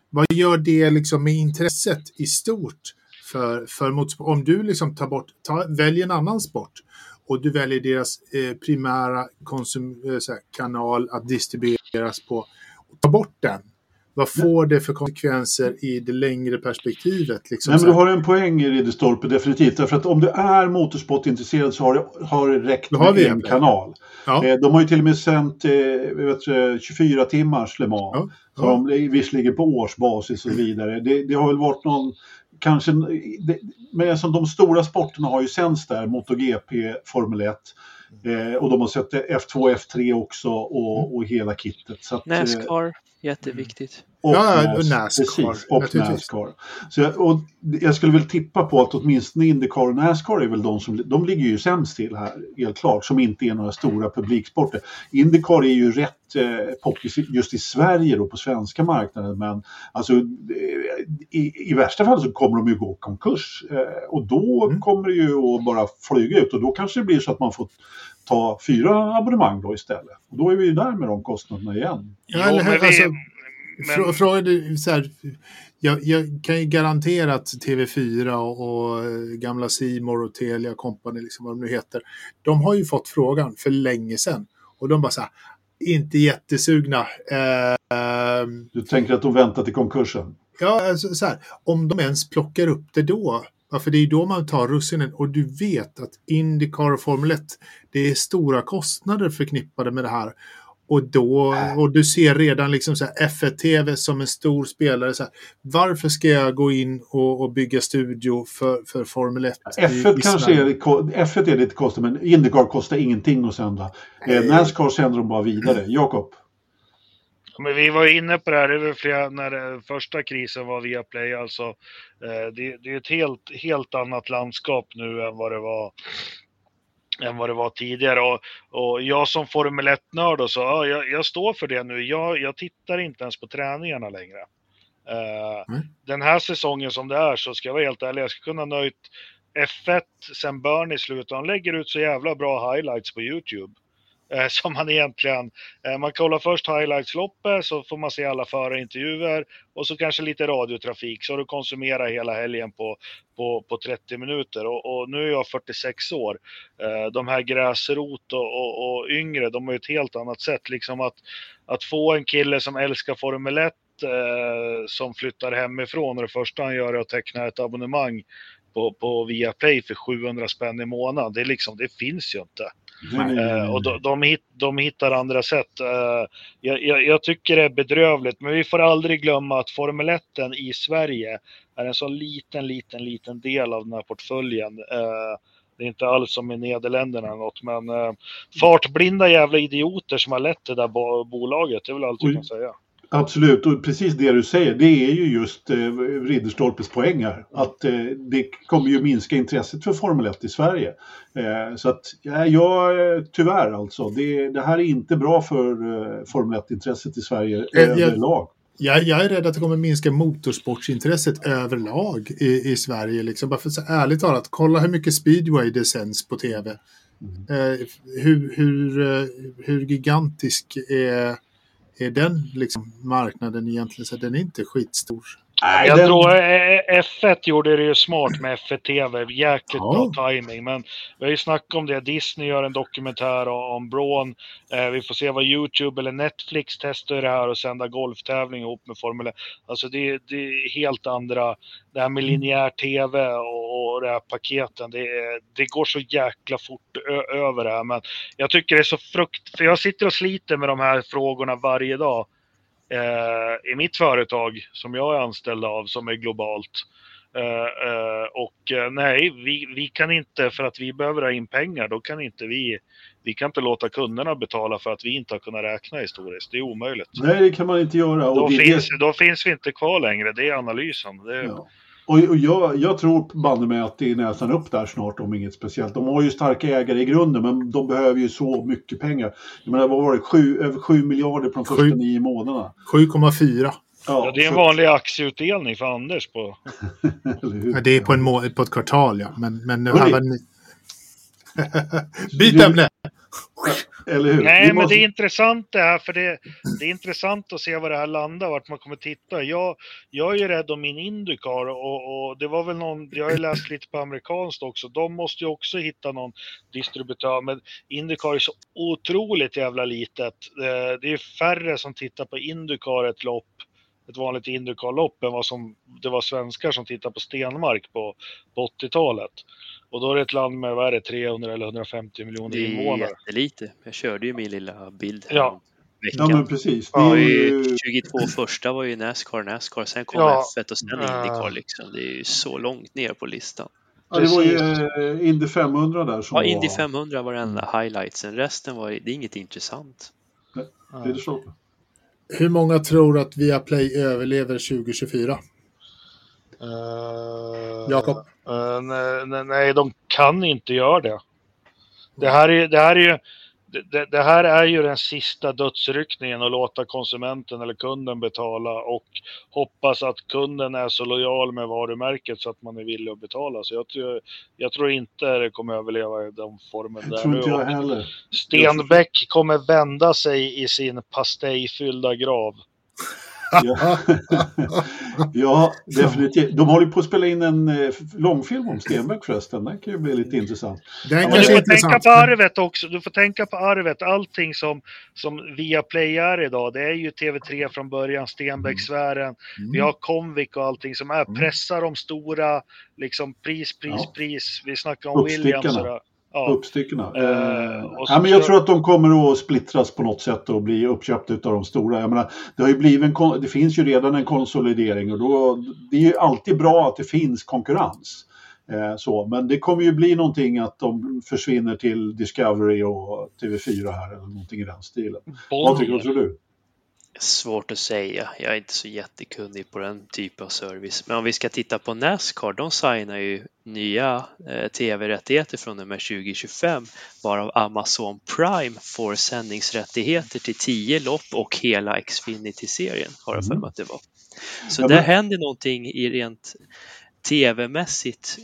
vad gör det liksom med intresset i stort för, för motorsport? Om du liksom tar bort, ta, väljer en annan sport och du väljer deras eh, primära konsum, eh, här, kanal att distribueras på, och ta bort den vad får det för konsekvenser i det längre perspektivet? Liksom, Nej, men du har en poäng Ridderstolpe, definitivt. Därför att om du är motorsportintresserad så har det, har det räckt med en kanal. Ja. Eh, de har ju till och med sänt eh, vet, 24 timmars Le Mans. Ja. Ja. De, visserligen på årsbasis och så vidare. Det, det har väl varit någon kanske, det, men alltså de stora sporterna har ju sänds där, MotoGP, Formel 1. Eh, och de har sett F2 F3 också och, och hela kittet. Så att, Nascar. Jätteviktigt. Och ja, Nas, Nascar. Precis, och Nascar. Så jag, och jag skulle väl tippa på att åtminstone Indycar och Nascar är väl de som de ligger ju sämst till här, helt klart, som inte är några stora publiksporter. Indycar är ju rätt eh, poppis just i Sverige då på svenska marknaden, men alltså eh, i, i värsta fall så kommer de ju gå konkurs eh, och då mm. kommer det ju att bara flyga ut och då kanske det blir så att man får ta fyra abonnemang då istället. Och då är vi ju där med de kostnaderna igen. Ja, eller, alltså, men... Fråga, så här, jag, jag, kan ju garantera att TV4 och, och eh, gamla Simor och Telia Company, liksom vad de nu heter, de har ju fått frågan för länge sedan. Och de bara så här, inte jättesugna. Eh, du tänker att de väntar till konkursen? Ja, alltså, så här, om de ens plockar upp det då, Ja, för det är då man tar russinen och du vet att Indycar och Formel 1, det är stora kostnader förknippade med det här. Och, då, och du ser redan liksom så F1-TV som en stor spelare. Så här, varför ska jag gå in och, och bygga studio för, för Formel 1? F1 i, kanske är, F1 är lite kostar men Indycar kostar ingenting att sända. Eh, Nascar sänder de bara vidare. Jakob? Men vi var inne på det här, flera, när första krisen var via Play, alltså eh, det, det, är ett helt, helt annat landskap nu än vad det var än vad det var tidigare. Och, och jag som Formel 1-nörd, så, ja, jag, jag, står för det nu. Jag, jag tittar inte ens på träningarna längre. Uh, mm. Den här säsongen som det är så ska jag vara helt ärlig, jag ska kunna nöjt F1 sen Bernie slutar. Han lägger ut så jävla bra highlights på YouTube eh, som man egentligen, eh, man kollar först highlights-loppet så får man se alla förarintervjuer och så kanske lite radiotrafik så du konsumerar hela helgen på, på, på 30 minuter och, och nu är jag 46 år. Eh, de här gräsrot och, och, och, yngre, de har ju ett helt annat sätt liksom att, att få en kille som älskar Formel 1 eh, som flyttar hemifrån och det första han gör är att teckna ett abonnemang på, på Viaplay för 700 spänn i månaden. Det, liksom, det finns ju inte. Uh, och de, de, hit, de, hittar andra sätt. Uh, jag, jag, jag, tycker det är bedrövligt, men vi får aldrig glömma att Formel 1 i Sverige är en så liten, liten, liten del av den här portföljen. Uh, det är inte alls som i Nederländerna eller något, men fartblinda jävla idioter som har lett det där bolaget, det är väl allt jag kan säga. Absolut, och precis det du säger, det är ju just eh, Ridderstolpes poäng här. Att eh, det kommer ju minska intresset för Formel 1 i Sverige. Eh, så att, ja, jag, tyvärr alltså, det, det här är inte bra för eh, Formel 1-intresset i Sverige eh, överlag. Jag, jag är rädd att det kommer minska motorsportsintresset överlag i, i Sverige. Liksom. Bara för så ärligt talat, kolla hur mycket speedway det sänds på tv. Mm. Eh, hur, hur, eh, hur gigantisk är är den liksom marknaden egentligen så den är inte skitstor. Nej, jag den... tror eh, F1 gjorde det ju smart med F1 TV. Jäkligt ja. bra timing. Men vi har ju snackat om det. Disney gör en dokumentär om Braun. Eh, vi får se vad YouTube eller Netflix testar det här och sända golftävling ihop med Formel 1. Alltså det, det är helt andra. Det här med linjär TV och, och det här paketen. Det, det går så jäkla fort över det här. Men jag tycker det är så frukt... För jag sitter och sliter med de här frågorna varje dag eh, i mitt företag som jag är anställd av som är globalt. Eh, eh, och eh, nej, vi, vi kan inte, för att vi behöver ha in pengar, då kan inte vi, vi kan inte låta kunderna betala för att vi inte har kunnat räkna historiskt. Det är omöjligt. Nej, det kan man inte göra. Och Då, det, finns, då finns vi inte kvar längre, det är analysen. Det, ja. Och, och jag, jag tror banne med att det är nästan upp där snart om inget speciellt. De har ju starka ägare i grunden, men de behöver ju så mycket pengar. Jag menar, vad var det? Sju, över 7 miljarder på de första Sju. nio månaderna. 7,4. Ja, det är en vanlig aktieutdelning för Anders på... Ja, det är på, en må- på ett kvartal, ja. Men, men nu var ni... Byt ämne! Eller hur? Nej, Vi men måste- det är intressant det här, för det, det är intressant att se var det här landar, vart man kommer titta. Jag, jag är ju rädd om min Indycar och, och det var väl någon, jag har ju läst lite på amerikanskt också, de måste ju också hitta någon distributör, men Indycar är så otroligt jävla litet. Eh, Det är ju färre som tittar på Indycar ett lopp, ett vanligt Indycar-lopp, än vad som det var svenskar som tittade på Stenmark på, på 80-talet. Och då är det ett land med, vad är det, 300 eller 150 miljoner Det är invånare. jättelite. Jag körde ju min lilla bild här Ja. om Ja, veckan. men precis. Det Det är ju ju... 22 första var ju Nascar, Nascar, sen kom Ja. F1 och sen. Indycar liksom. Det är ju så långt ner på listan. Ja, det var ju eh, Indy 500 där som Ja, Indy var... 500 var den enda highlightsen. Resten var det är inget intressant. Det är så. Hur många tror att Viaplay överlever 2024? Uh, Jakob? nej, nej, nej, de kan inte göra det. Det här är, det här är ju det, det här är ju den sista dödsryckningen att låta konsumenten eller kunden betala och hoppas att kunden är så lojal med varumärket så att man är villig att betala. Så jag, tror- jag tror inte det kommer överleva i den formen där tror inte jag heller. Stenbeck kommer vända sig i sin pastejfyllda grav. Ja, ja definitivt. De håller på att spela in en eh, långfilm om Stenbeck förresten. Den kan ju bli lite intressant. Det är Men kanske du får intressant. tänka på arvet också. Du får tänka på arvet. Allting som, som Viaplay är idag, det är ju TV3 från början, Stenbecksfären. Vi har Comvik och allting som är Mm. pressar de stora, liksom pris, pris, Ja. pris. Vi snackar om Uppstickarna. Williams. och det. Ja. Uppstyckena. Eh, Eh, ja, men jag så- tror att de kommer att splittras på något sätt och bli uppköpta av de stora. Jag menar, det, har ju blivit en, det finns ju redan en konsolidering och då, det är ju alltid bra att det finns konkurrens. Eh, så, men det kommer ju bli någonting att de försvinner till Discovery och TV4 här eller någonting i den stilen. Vad tycker vad tror du? Svårt att säga. Jag är inte så jättekunnig på den typen av service. Men om vi ska titta på Nascar, de signar ju nya eh, tv-rättigheter från och med 2025 varav Amazon Prime får sändningsrättigheter till 10 lopp och hela Xfinity-serien har jag för Mm. mig att det var. Så Ja, där men- händer någonting i rent tv-mässigt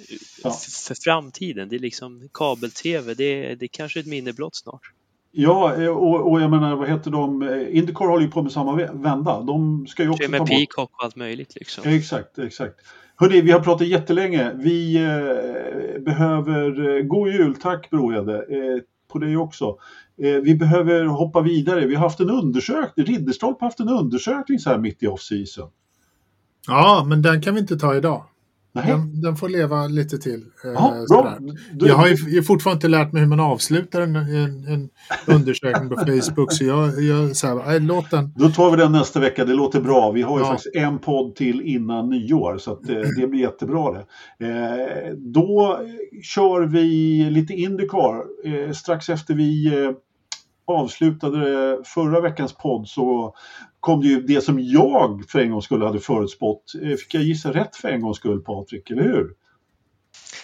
Ja. för framtiden. Det är liksom kabel-tv, det är, det är kanske ett minne blott snart. Ja, eh, och, och jag menar, vad heter de? Eh, Indycar håller ju på med samma vä- vända. De ska ju också Kör ta med bort Peacock och allt möjligt liksom. Exakt, exakt. Hörrni, vi har pratat jättelänge. Vi eh, behöver, eh, god jul, tack Broede, eh, på dig också. Eh, vi behöver hoppa vidare. Vi har haft en undersökning, Ridderstolpe har haft en undersökning så här mitt i off-season. Ja, men den kan vi inte ta idag. Den, den får leva lite till. eh, sådär. Du, Jag har ju fortfarande inte lärt mig hur man avslutar en, en, en undersökning på Facebook, så jag, jag så här, äh, låt den. Då tar vi den nästa vecka, det låter bra. Vi har ju Ja. faktiskt en podd till innan nyår så att, eh, det blir jättebra det. Eh, då kör vi lite Indycar. Eh, strax efter vi eh, avslutade förra veckans podd så kom det ju det som jag för en gång skulle hade förutspått. Eh, fick jag gissa rätt för en gångs skull Patrik, eller hur?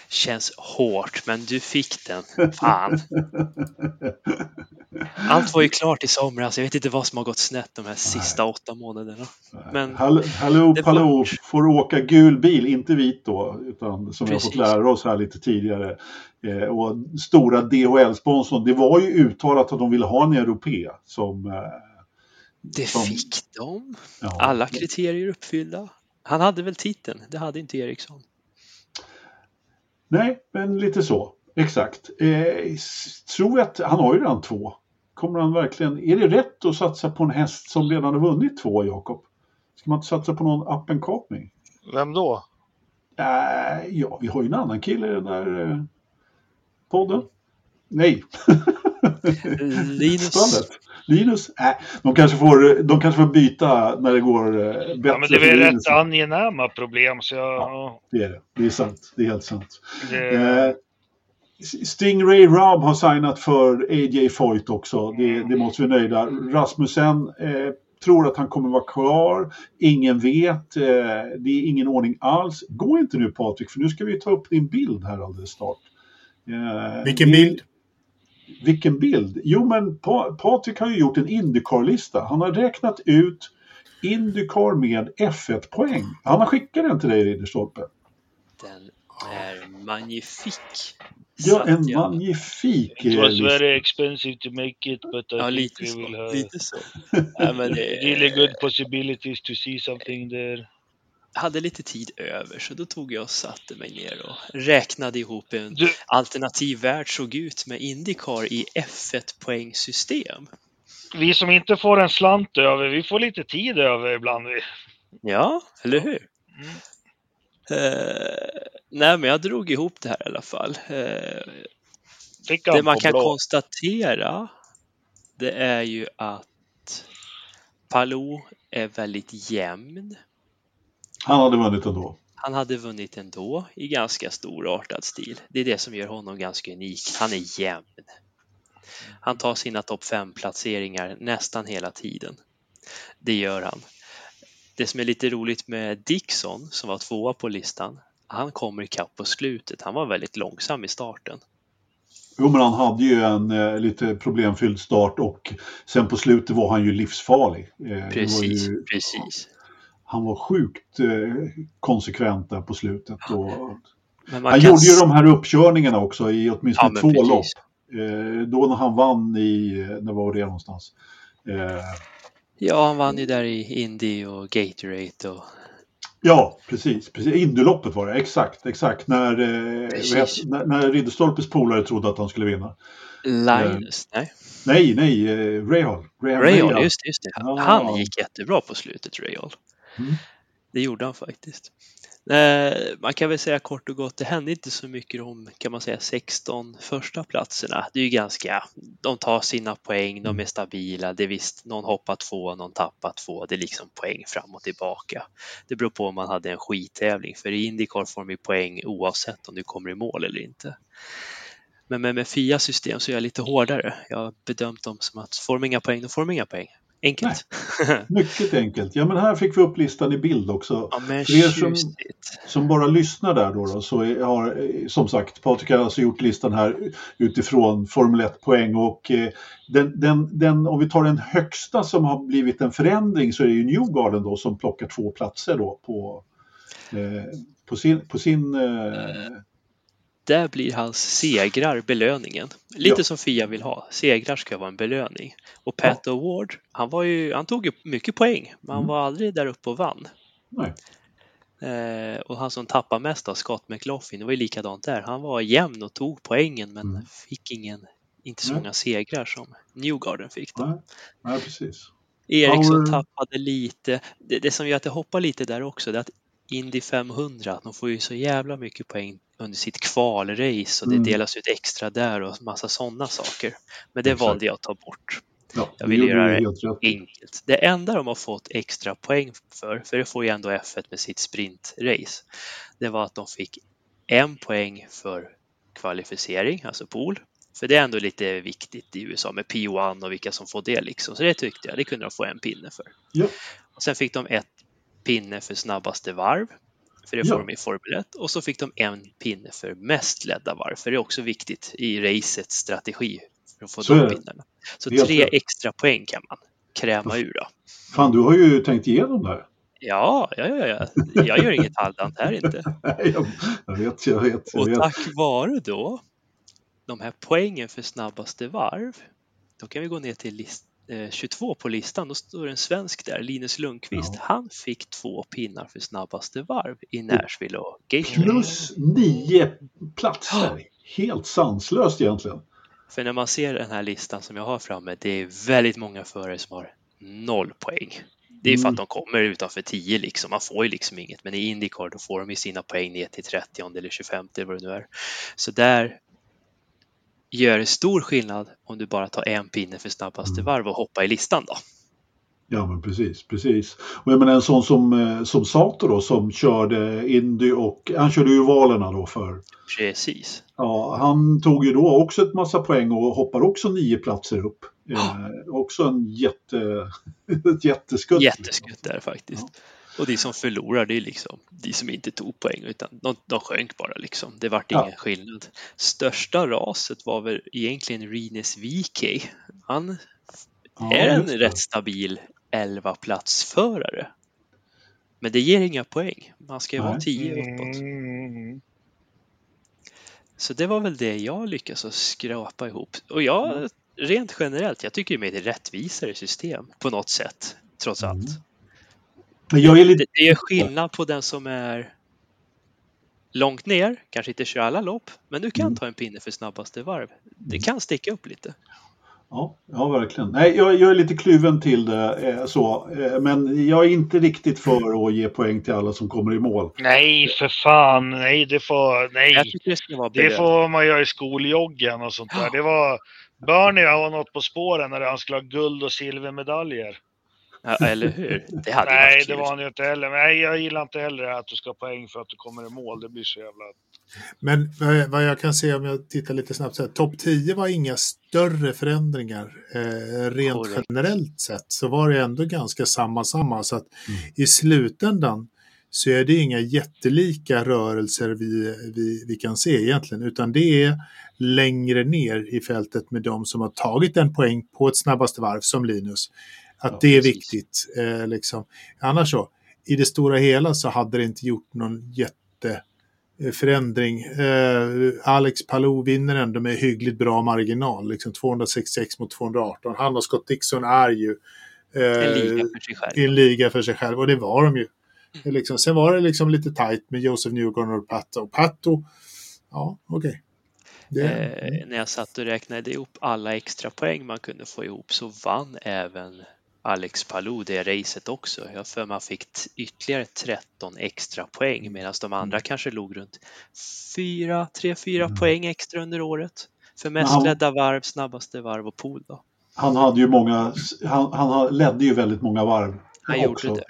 Känns hårt, men du fick den. Fan. Allt var ju klart i somras. Jag vet inte vad som har gått snett de här sista åtta månaderna. Men- Hall Hallå Paloo var- får åka gul bil, inte vit då, utan som vi har fått Precis. lära oss här lite tidigare. Eh, och stora DHL-sponsorn, det var ju uttalat att de ville ha en europé som... Eh, Det Som- fick de. ja. Alla kriterier uppfyllda. Han hade väl titeln? Det hade inte Eriksson. Nej, men lite så. Exakt. Eh, tror att han har ju redan två. Kommer han verkligen... Är det rätt att satsa på en häst som redan har vunnit två, Jakob? Ska man inte satsa på någon up and coming? Vem då? Äh, ja, vi har ju en annan kille i den där eh, podden. Nej. Linus, Stallet. Linus? Äh, de, kanske får, de kanske får byta när det går eh, bättre Ja, men det är väl rätt angenäma problem så jag... Ja. Det är det. Det är sant. Det är helt sant. Det, Eh, Stingray Rob har signat för AJ Foyt också. Det, det måste vi nöjda. Rasmussen eh, tror att han kommer vara kvar. Ingen vet. Eh, det är ingen ordning alls. Gå inte nu Patrik, för nu ska vi ta upp din bild här alldeles snart. Eh, Vilken det- bild? Vilken bild? Jo, men pa Patrik har ju gjort en Indycar-lista. Han har räknat ut Indycar med F1-poäng. Han har skickat den till dig, Ridderstolpe. den är magnifik. Ja, Så en jag- magnifik it was lista. very expensive to make it but I Ja, think lite we så. will have Lite så. Ja, men det, really good possibilities to see something there. Hade lite tid över så då tog jag och satte mig ner och räknade ihop en Du, alternativ värld såg ut med Indycar i F1 poängsystem. vi som inte får en slant över, vi får lite tid över ibland. Vi. Ja, eller hur? Mm. Eh, nej, men jag drog ihop det här i alla fall. Eh, det man kan blå. konstatera det är ju att Palou är väldigt jämn. Han hade vunnit ändå. Han hade vunnit ändå i ganska storartad stil. Det är det som gör honom ganska unik. Han är jämn. Han tar sina topp 5-placeringar nästan hela tiden. Det gör han. Det som är lite roligt med Dixon, som var tvåa på listan, han kommer ikapp på slutet. Han var väldigt långsam i starten. Jo, men han hade ju en eh, lite problemfylld start och sen på slutet var han ju livsfarlig. Eh, Precis, ju, precis. Han var sjukt eh, konsekvent där på slutet. Och, han gjorde ju de här uppkörningarna också i åtminstone Ja, två precis. lopp. Eh, då när han vann i, eh, när var det någonstans? Eh, Ja, han vann ju där i Indy och Gatorade och Ja, precis. precis. Indyloppet var det, exakt. exakt. När, eh, vet, när, när Ridderstolpes polare trodde att han skulle vinna. Linus. Nej, Nej, nej, eh, Rahal. Rahal, just det. Just det. Ja. Han gick jättebra på slutet, Rayall. Mm. Det gjorde han faktiskt. Eh, man kan väl säga kort och gott, det hände inte så mycket om kan man säga 16 första platserna. Det är ju ganska, de tar sina poäng, de är stabila. Det är visst, någon hoppar två, någon tappar två. Det är liksom poäng fram och tillbaka. Det beror på om man hade en skittävling, för i Indycar får de ju poäng oavsett om du kommer i mål eller inte. Men med, med FIA system så är jag lite hårdare. Jag har bedömt dem som att får de inga poäng, då får de inga poäng. Enkelt. Mycket enkelt. Ja, men här fick vi upp listan i bild också. ja, men För er som-. Som bara lyssnar där då, då så är- har, eh, som sagt, Patrik har alltså gjort listan här utifrån Formel 1-poäng och eh, den, den, den, om vi tar den högsta som har blivit en förändring så är det ju Newgarden då som plockar två platser då på, eh, på sin, på sin eh, Där blir hans segrar belöningen. Lite Ja. som Fia vill ha. Segrar ska vara en belöning. Och Pat Award, han, var ju, han tog ju mycket poäng, men han Mm. var aldrig där uppe och vann. Eh, och han som tappade mest av Scott McLaughlin, det var ju likadant där. Han var jämn och tog poängen, men Mm. fick ingen, inte så Nej. många segrar som Newgarden fick. Då. Nej, nej, precis. Eriksson Power- tappade lite. Det, det som gör att det hoppar lite där också, det är att Indy 500, de får ju så jävla mycket poäng under sitt kvalrace och det Mm. delas ut extra där och massa sådana saker. Men det Exakt. valde jag att ta bort. Ja, Jag vill göra det. Enkelt. Det enda de har fått extra poäng för, för det får ju ändå F1 med sitt sprintrace, det var att de fick en poäng för kvalificering, alltså pool. För det är ändå lite viktigt i USA med P1 och vilka som får det liksom. Så det tyckte jag, det kunde de få en pinne för. Ja. Och sen fick de ett pinne för snabbaste varv, för det får Ja. de i Formel 1. Och så fick de en pinne för mest ledda varv, för det är också viktigt i racets strategi för att få Så de det. pinnarna. Så tre rätt. extra poäng kan man kräma ur då. Fan, du har ju tänkt igenom det här. Ja, ja, ja, ja. jag gör inget halvdant här inte. Nej, jag, vet, jag vet. Jag Och vet. tack vare då de här poängen för snabbaste varv, då kan vi gå ner till list, 22 på listan. Då står en svensk där, Linus Lundqvist. Ja. Han fick två pinnar för snabbaste varv i Nashville och Gatorade. Plus nio platser. Helt sanslöst egentligen. För när man ser den här listan som jag har framme, det är väldigt många förare som har noll poäng. Det är för Mm. att de kommer utanför 10 liksom. Man får ju liksom inget. Men i Indycar då får de ju sina poäng ner till 30 eller 25 eller vad det nu är. Så där gör stor skillnad om du bara tar en pinne för snabbaste varv och hoppar i listan då. Ja men precis, precis. Och jag menar en sån som, eh, som Sato då som körde Indy och han körde ju valerna då för. Precis. Ja, han tog ju då också ett massa poäng och hoppar också nio platser upp. Eh, också en jätte, ett jätteskutt. Jätteskutt där faktiskt. Ja. Och de som förlorar det är liksom de som inte tog poäng utan de, de sjönk bara liksom. Det vart ingen ja. skillnad. Största raset var väl egentligen Rines VK. Han ja, är en rätt stabil 11 platsförare. Men det ger inga poäng. Man ska ju vara 10 uppåt. Så det var väl det jag lyckades skrapa ihop. Och jag, mm. rent generellt, jag tycker det är ett rättvisare system på något sätt, trots mm. allt. Men jag är lite... Det är skillnad på den som är långt ner, kanske inte kör alla lopp, men du kan mm. ta en pinne för snabbaste varv. Det kan sticka upp lite. Ja, ja verkligen. Nej, jag, jag är lite kluven till det eh, så, eh, men jag är inte riktigt för att ge poäng till alla som kommer i mål. Nej, för fan. Nej, det får, nej. det, det får man göra i skoljoggen och sånt där. Det var, Bernie har något på spåren när han skulle ha guld och silvermedaljer. Ja, eller hur? Det hade Nej, det var han ju inte heller. Nej, jag gillar inte heller att du ska ha poäng för att du kommer i mål. Det blir så jävla... Men vad jag kan se om jag tittar lite snabbt, topp 10 var inga större förändringar. Eh, rent Correct. generellt sett så var det ändå ganska samma samma. Så att mm. i slutändan så är det inga jättelika rörelser vi, vi, vi kan se egentligen, utan det är längre ner i fältet med de som har tagit en poäng på ett snabbaste varv som Linus. Att det är viktigt. Eh, liksom. Annars så, i det stora hela så hade det inte gjort någon jätteförändring. Eh, Alex Palou vinner ändå med hyggligt bra marginal, liksom 266 mot 218. Han och Scott Dixon är ju eh, en, liga för sig själv. en liga för sig själv och det var de ju. Mm. Liksom, sen var det liksom lite tajt med Joseph Newgarden och Pato. Och Pato, ja okej. Okay. Eh, när jag satt och räknade ihop alla extra poäng man kunde få ihop så vann även Alex Palou det racet också. Jag för man fick ytterligare 13 extra poäng medan de andra mm. kanske låg runt 4, 3, 4 mm. poäng extra under året. För mest han, ledda varv, snabbaste varv och pool då. Han hade ju många, han, han ledde ju väldigt många varv. Han också. gjorde det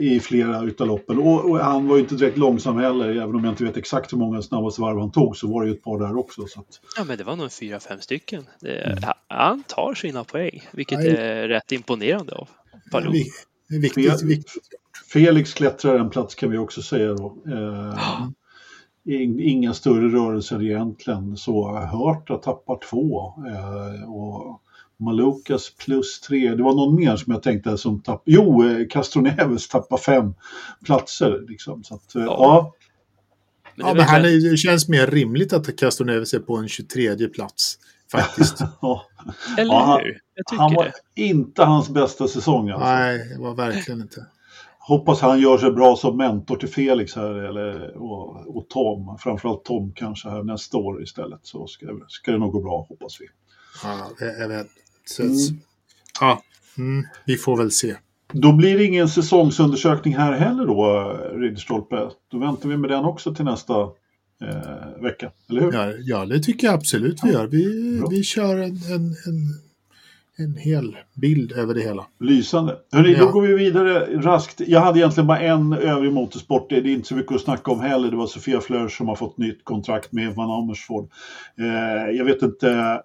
i flera utav loppen. Och, och, han var ju inte direkt långsam heller, även om jag inte vet exakt hur många snabbaste varv han tog så var det ju ett par där också. Så att... Ja men det var nog fyra, fem stycken. Det, mm. Han tar sina poäng, vilket Nej. är rätt imponerande av Palou. Ja, viktigt, viktigt. Felix klättrar en plats kan vi också säga då. Eh, inga större rörelser egentligen, så Hörta tappar två. Eh, och Malukas plus tre. Det var någon mer som jag tänkte som tappade. Jo, eh, Castroneves tappar fem platser. Liksom. Så att, eh, ja. ja. Men det, ja, men här är, det känns mer rimligt att Castroneves är på en 23 plats. Faktiskt. ja. Eller ja, hur? han var det. inte hans bästa säsong. Alltså. Nej, det var verkligen inte. Hoppas han gör sig bra som mentor till Felix här eller, och, och Tom. Framförallt Tom kanske här nästa år istället. Så ska, ska det nog gå bra, hoppas vi. Ja, jag vet. Så, mm. Ja, mm, vi får väl se. Då blir det ingen säsongsundersökning här heller då, Ridderstolpe. Då väntar vi med den också till nästa eh, vecka, eller hur? Ja, ja, det tycker jag absolut vi gör. Vi, vi kör en, en, en, en hel bild över det hela. Lysande. Hörrni, ja. då går vi vidare raskt. Jag hade egentligen bara en övrig motorsport. Det är inte så mycket att snacka om heller. Det var Sofia Flör som har fått nytt kontrakt med Van Amersfoort. Eh, jag vet inte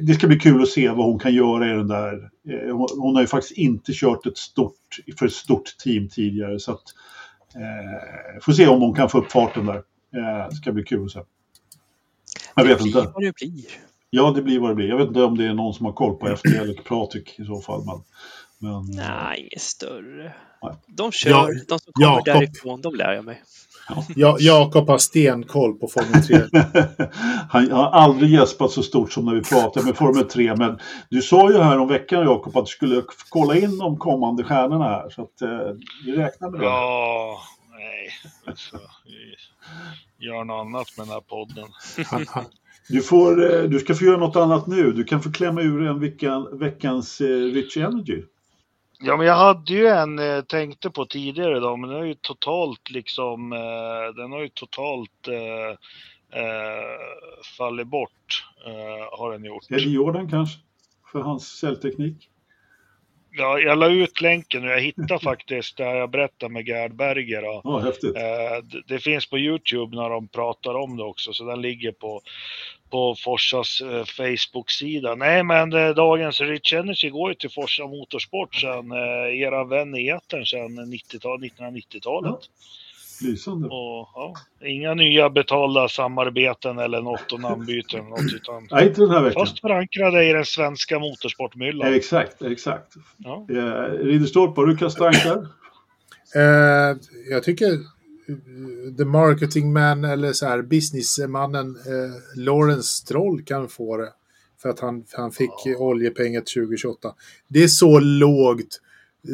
det ska bli kul att se vad hon kan göra i den där. Eh, hon har ju faktiskt inte kört ett stort, för ett stort team tidigare så att eh, får se om hon kan få upp farten där. Eh, det ska bli kul att se. Jag vet det blir inte. vad det blir. Ja, det blir vad det blir. Jag vet inte om det är någon som har koll på FT eller Pratik i så fall. Men, men... Nej, inget större. Nej. De kör, ja, de som kommer Jakob. därifrån, de lär jag mig. Ja. Jakob har stenkoll på Formel 3. Han har aldrig gäspat så stort som när vi pratade med Formel 3. Men du sa ju här om veckan Jakob att du skulle kolla in de kommande stjärnorna här. Så att eh, vi räknar med det. Ja, nej. Alltså, vi gör något annat med den här podden. Du, får, eh, du ska få göra något annat nu. Du kan få klämma ur en veckan, veckans eh, Rich Energy. Ja, men jag hade ju en, eh, tänkte på tidigare då, men den har ju totalt liksom, eh, den har ju totalt eh, eh, fallit bort. Eh, har den gjort. Eddie Jordan kanske? För hans säljteknik? Ja, jag la ut länken och jag hittade faktiskt där jag berättade med Gerd Berger. Och, Ja, häftigt. eh, det, finns på Youtube när de pratar om det också, så den ligger på, på Forsas eh, Facebook-sida. Nej, men eh, dagens Rich Energy går ju till Forsa Motorsport sedan eh, era vän i etern sedan 90-tal, 1990-talet. Lysande. Och, ja, inga nya betalda samarbeten eller något och namnbyten eller något, utan Nej, inte den här veckan. fast förankrade i den svenska motorsportmyllan. Exakt, exakt. Ja. Eh, Ridderstolpe, har du kastat tankar? Eh, jag tycker eh, the marketing man eller så här businessmannen eh, Lawrence Stroll kan få det. För att han, han fick Ja. oljepengar 2028. Det är så lågt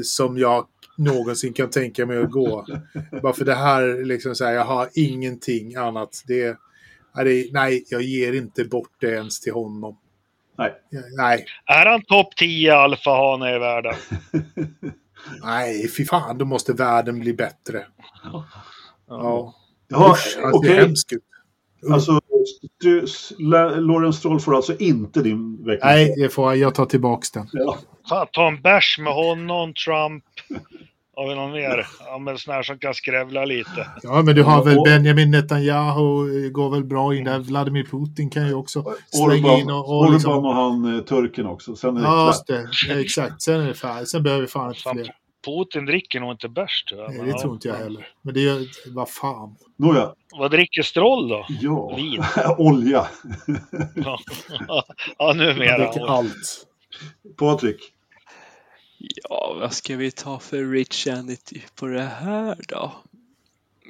som jag någonsin kan tänka mig att gå. Bara för det här, liksom så här, jag har ingenting annat. Det, är det, nej, jag ger inte bort det ens till honom. Nej. Nej, Är han topp 10 alfahane i världen? nej, fy fan, då måste världen bli bättre. Ja, Ja, Usch, han ser okej. hemsk ut. Alltså, du, Lawrence Stroll får alltså inte din vecka. Nej, det får jag. Jag tar tillbaks den. Ja. Fan, ta en bärs med honom, Trump. Har vi någon mer? Ja, men sån här som kan skrävla lite. Ja, men du har väl Och- Benjamin Netanyahu, eh, går väl bra in där. Vladimir Putin kan ju också slänga in Orban, och... och Orban liksom, och han eh, turken också. Sen är det ja, det. Exakt. Sen är det färdigt. Sen behöver vi fan inte fler. Putin dricker nog inte bärs tyvärr. Nej, det tror inte jag heller. Men det gör... Vad fan. Nåja, Vad dricker Stroll då? ja. Vin. Olja. Ja, numera. dricker allt. Patrik. Ja, vad ska vi ta för Rich Sanity på det här då?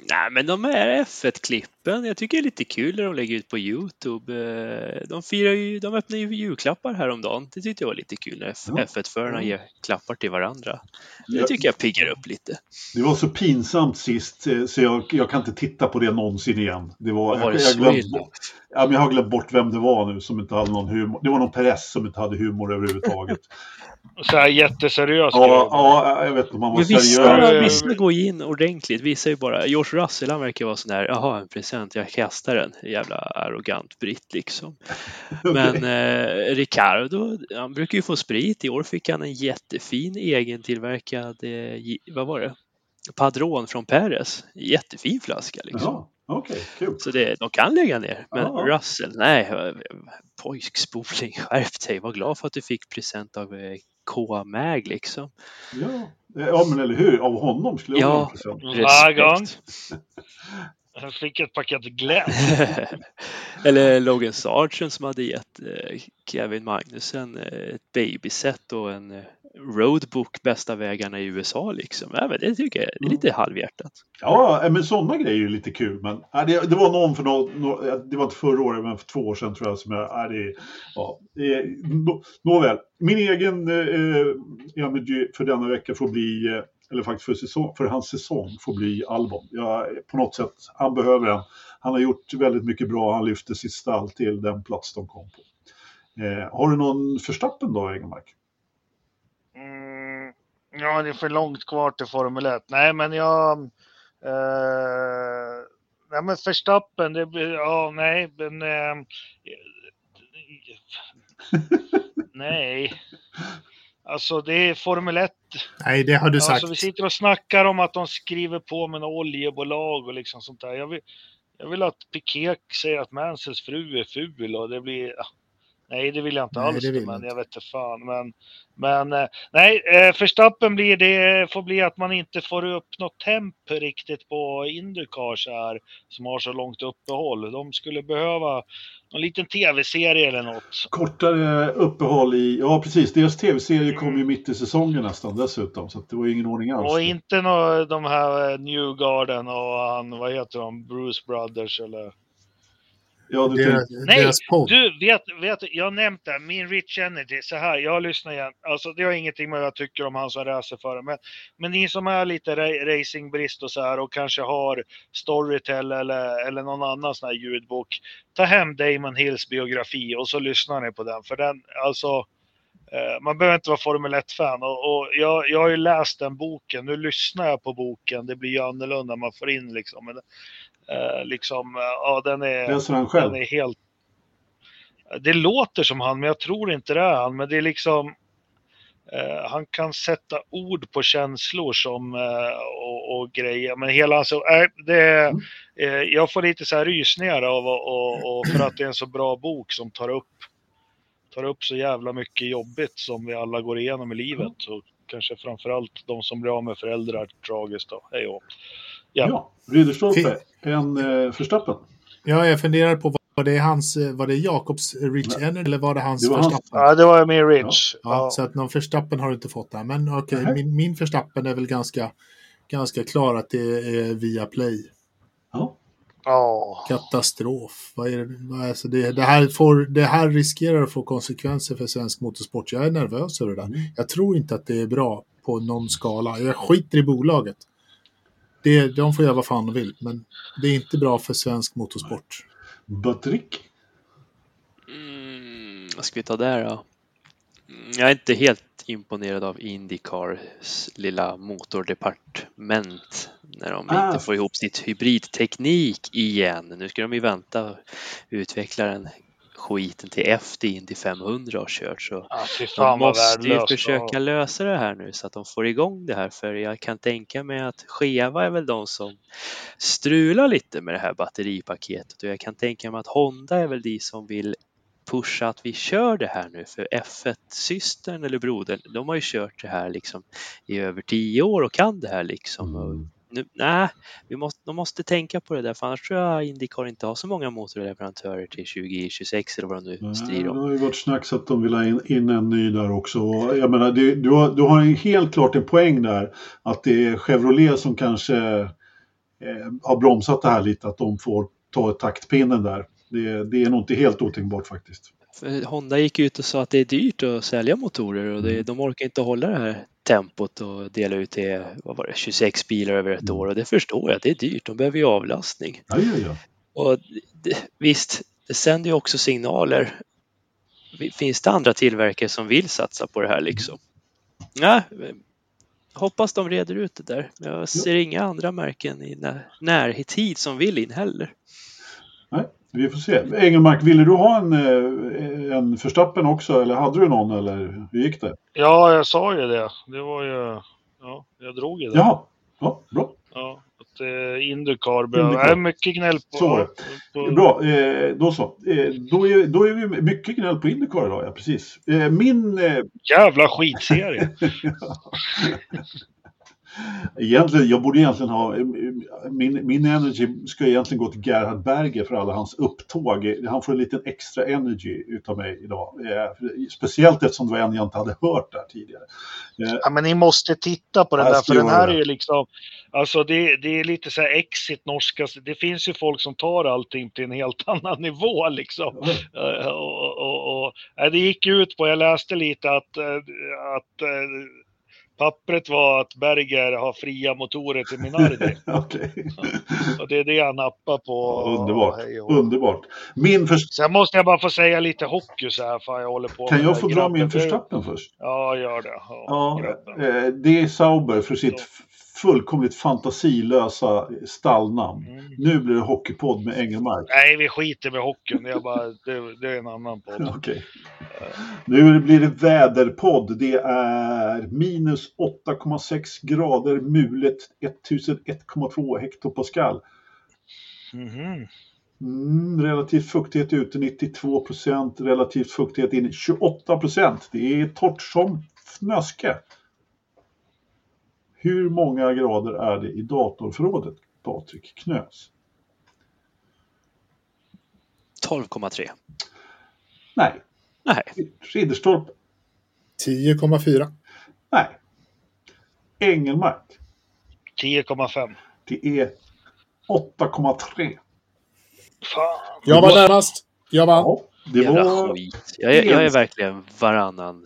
Nej, men de här F1-klippen, jag tycker det är lite kul när de lägger ut på Youtube. Eh, De firar ju, de öppnar ju julklappar häromdagen. Det tyckte jag var lite kul när F- Ja. F1-förarna Ja. ger klappar till varandra. Det tycker jag piggar upp lite. Det var så pinsamt sist eh, så jag, jag kan inte titta på det någonsin igen. Det var, var det jag, jag, bort, ja, men jag har glömt bort vem det var nu som inte hade någon humor. Det var någon Perez som inte hade humor överhuvudtaget. Så här jätteseriös ja, grej. ja, jag vet inte om han var Men seriös. vissa, går in ordentligt. Vissa är ju bara, George Russell han verkar vara sån här, jaha en present, jag kastar den. Jävla arrogant britt liksom. Men eh, Ricardo, han brukar ju få sprit. I år fick han en jättefin egentillverkad, eh, vad var det? Padron från Perez. Jättefin flaska liksom. Okej, kul. Så det, de kan lägga ner. Men Ja. Russell, nej, eh, pojkspoling, skärp dig. Var glad för att du fick present av eh, K-Mag liksom. Ja. ja, men eller hur? Av honom skulle jag Ja. vara gång. Respekt. Jag fick ett paket Glenn. Eller Logan Sargent som hade gett eh, Kevin Magnussen eh, ett babyset och en eh, roadbook bästa vägarna i USA liksom. Ja, men det tycker jag det är lite halvhjärtat. Ja, men sådana grejer är lite kul. Men ja, det, det var någon för något, nå- det var inte förra året, men för två år sedan tror jag som jag, ja, det, ja, det, nå, nåväl. Min egen eh, energy för denna vecka får bli, eh, eller faktiskt för, säsong, för hans säsong får bli Albon. Jag, på något sätt, han behöver den. Han har gjort väldigt mycket bra, han lyfte sitt stall till den plats de kom på. Eh, har du någon förstappen då, Egenmark? Mm, ja, det är för långt kvar till Formel 1. Nej, men jag... Eh, nej, men Verstappen, det blir... Ja, nej, men... Eh, nej. Alltså, det är Formel 1. Nej, det har du sagt. Alltså, vi sitter och snackar om att de skriver på med en oljebolag och liksom sånt där. Jag vill, jag vill att Piqué säger att Mansells fru är ful och det blir... Nej, det vill jag inte Nej, alls. men inte. jag vet inte fan. Men, men eh, nej, eh, Verstappen blir det får bli att man inte får upp något temp riktigt på Indycar så här som har så långt uppehåll. De skulle behöva någon liten tv-serie eller något. Kortare uppehåll i, ja precis, deras tv-serie kom ju mitt i säsongen nästan dessutom, så att det var ju ingen ordning alls. Och inte nå, de här eh, Newgarden och han, vad heter de, Bruce Brothers eller? Ja, du Deras, Nej, deras podd. Du, vet, vet, jag har nämnt det, min Rich Energy, så här, jag lyssnar igen. Alltså det har ingenting med vad jag tycker om han som racerförare, men, men ni som är lite ra- racingbrist och så här och kanske har Storytel eller, eller någon annan sån här ljudbok, ta hem Damon Hills biografi och så lyssnar ni på den, för den, alltså eh, man behöver inte vara Formel 1-fan. Och, och jag, jag har ju läst den boken, nu lyssnar jag på boken, det blir ju annorlunda, man får in liksom. Men, liksom ja, den är, Läser han själv? den är helt... Det låter som han, men jag tror inte det är han. Men det är liksom... Eh, han kan sätta ord på känslor som, eh, och, och, grejer. Men hela alltså, äh, det, Mm. eh, jag får lite så här rysningar av och, och, för att det är en så bra bok som tar upp, tar upp så jävla mycket jobbigt som vi alla går igenom i livet. Och kanske framförallt de som blir av med föräldrar tragiskt. Då. Hej och. Ja. Ja, Ridderstolpe, en eh, Förstappen. Ja, jag funderar på var det hans, eh, var det Jakobs Rich Energy eller var det hans Det var hans. Verstappen? ja, det var min Rich. Ja, Ja. Så att någon Verstappen har du inte fått där. Men okej, Nej. min, min Verstappen är väl ganska, ganska klar att det är via Play. Ja. Ja. Katastrof. Vad är det, alltså det, det, här får, det här riskerar att få konsekvenser för svensk motorsport. Jag är nervös över det där. Mm. Jag tror inte att det är bra på någon skala. Jag skiter i bolaget. Det, de får göra vad fan de vill, men det är inte bra för svensk motorsport. Buttrick. Mm, vad ska vi ta där då? Mm, Jag är inte helt imponerad av Indycars lilla motordepartement när de Ah. inte får ihop sitt hybridteknik igen. Nu ska de ju vänta utveckla den skiten till efter Indy 500 har kört. Så Ja, de måste ju försöka lösa det här nu så att de får igång det här. För jag kan tänka mig att Cheva är väl de som strular lite med det här batteripaketet och jag kan tänka mig att Honda är väl de som vill pusha att vi kör det här nu för F1-systern eller brodern, de har ju kört det här liksom i över tio år och kan det här liksom. Och Mm. Nu, nej, vi måste, de måste tänka på det där för annars tror jag Indycar inte har så många motorleverantörer till 2026 eller vad de nu strider Det om. har ju varit snack så att de vill ha in, in en ny där också. Jag menar, det, du, har, du har helt klart en poäng där. Att det är Chevrolet som kanske eh, har bromsat det här lite. Att de får ta taktpinnen där. Det, det är nog inte helt otänkbart faktiskt. Honda gick ut och sa att det är dyrt att sälja motorer och det, de orkar inte hålla det här tempot och dela ut till vad var det, 26 bilar över ett år och det förstår jag, det är dyrt, de behöver ju avlastning. Ja, ja, ja. Och det, visst, det sänder ju också signaler. Finns det andra tillverkare som vill satsa på det här liksom? Ja, hoppas de reder ut det där. Jag ser inga andra märken i när, närtid som vill in heller. Nej, vi får se. Engelmark, ville du ha en, eh, en Förstappen också? Eller hade du någon? Eller hur gick det? Ja, jag sa ju det. Det var ju... Ja, jag drog ju det. Jaha, ja, bra. Ja, att eh, Indycar behöver... Nej, mycket gnäll på... Så var det. på Bra, eh, då så. Eh, då, är, då är vi mycket gnäll på Indycar idag, ja precis. Eh, min... Eh, Jävla skitserie. egentligen, jag borde egentligen ha... Min, min energy ska egentligen gå till Gerhard Berger för alla hans upptåg. Han får en liten extra energy utav mig idag. Eh, speciellt eftersom det var en jag inte hade hört där tidigare. Eh, Ja, men ni måste titta på den där, för den här är ju liksom... Alltså det, det är lite så här exit norska. Det finns ju folk som tar allting till en helt annan nivå liksom. Eh, och, och, och, det gick ut på, jag läste lite att, att pappret var att Berger har fria motorer till Minardi. Okej. och det är det han nappar på. Underbart. Och- Underbart. Min först... Sen måste jag bara få säga lite hockey så här, fan jag håller på Kan jag få dra min Förstappen först? Ja, gör det. Ja, Ja, eh, det är Sauber för sitt fullkomligt fantasilösa stallnamn. Mm. Nu blir det Hockeypodd med Engelmark. Nej, vi skiter med hockeyn. Jag bara, det, det är en annan podd. Okej. Nu blir det väderpodd. Det är minus 8,6 grader mulet 1001,2 hektopascal. Mhm. Mm, relativ fuktighet ute 92 procent, relativt fuktighet inne 28 procent. Det är torrt som fnöske. Hur många grader är det i datorförrådet, Patrik Knös? 12,3. Nej. Nej, Ridderstorp? 10,4. Nej. Engelmark? 10,5. Det är 8,3. Fan. Jag var närmast. Jag vann. Ja, det jävla var... skit. Jag är, jag är verkligen varannan.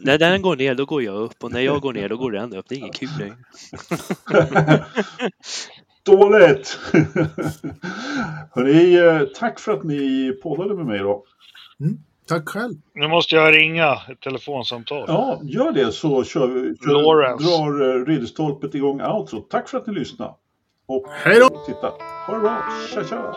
när den går ner, då går jag upp och när jag går ner, då går den upp. Det är inget kul längre. Dåligt! Hörrni, eh, tack för att ni poddade med mig då. Mm. Tack själv. Nu måste jag ringa ett telefonsamtal. Ja, gör det så kör vi, kör, drar eh, Ridderstolpet igång outro. Tack för att ni lyssnade. Och Hej då! titta. Ha det bra. Tja, tja!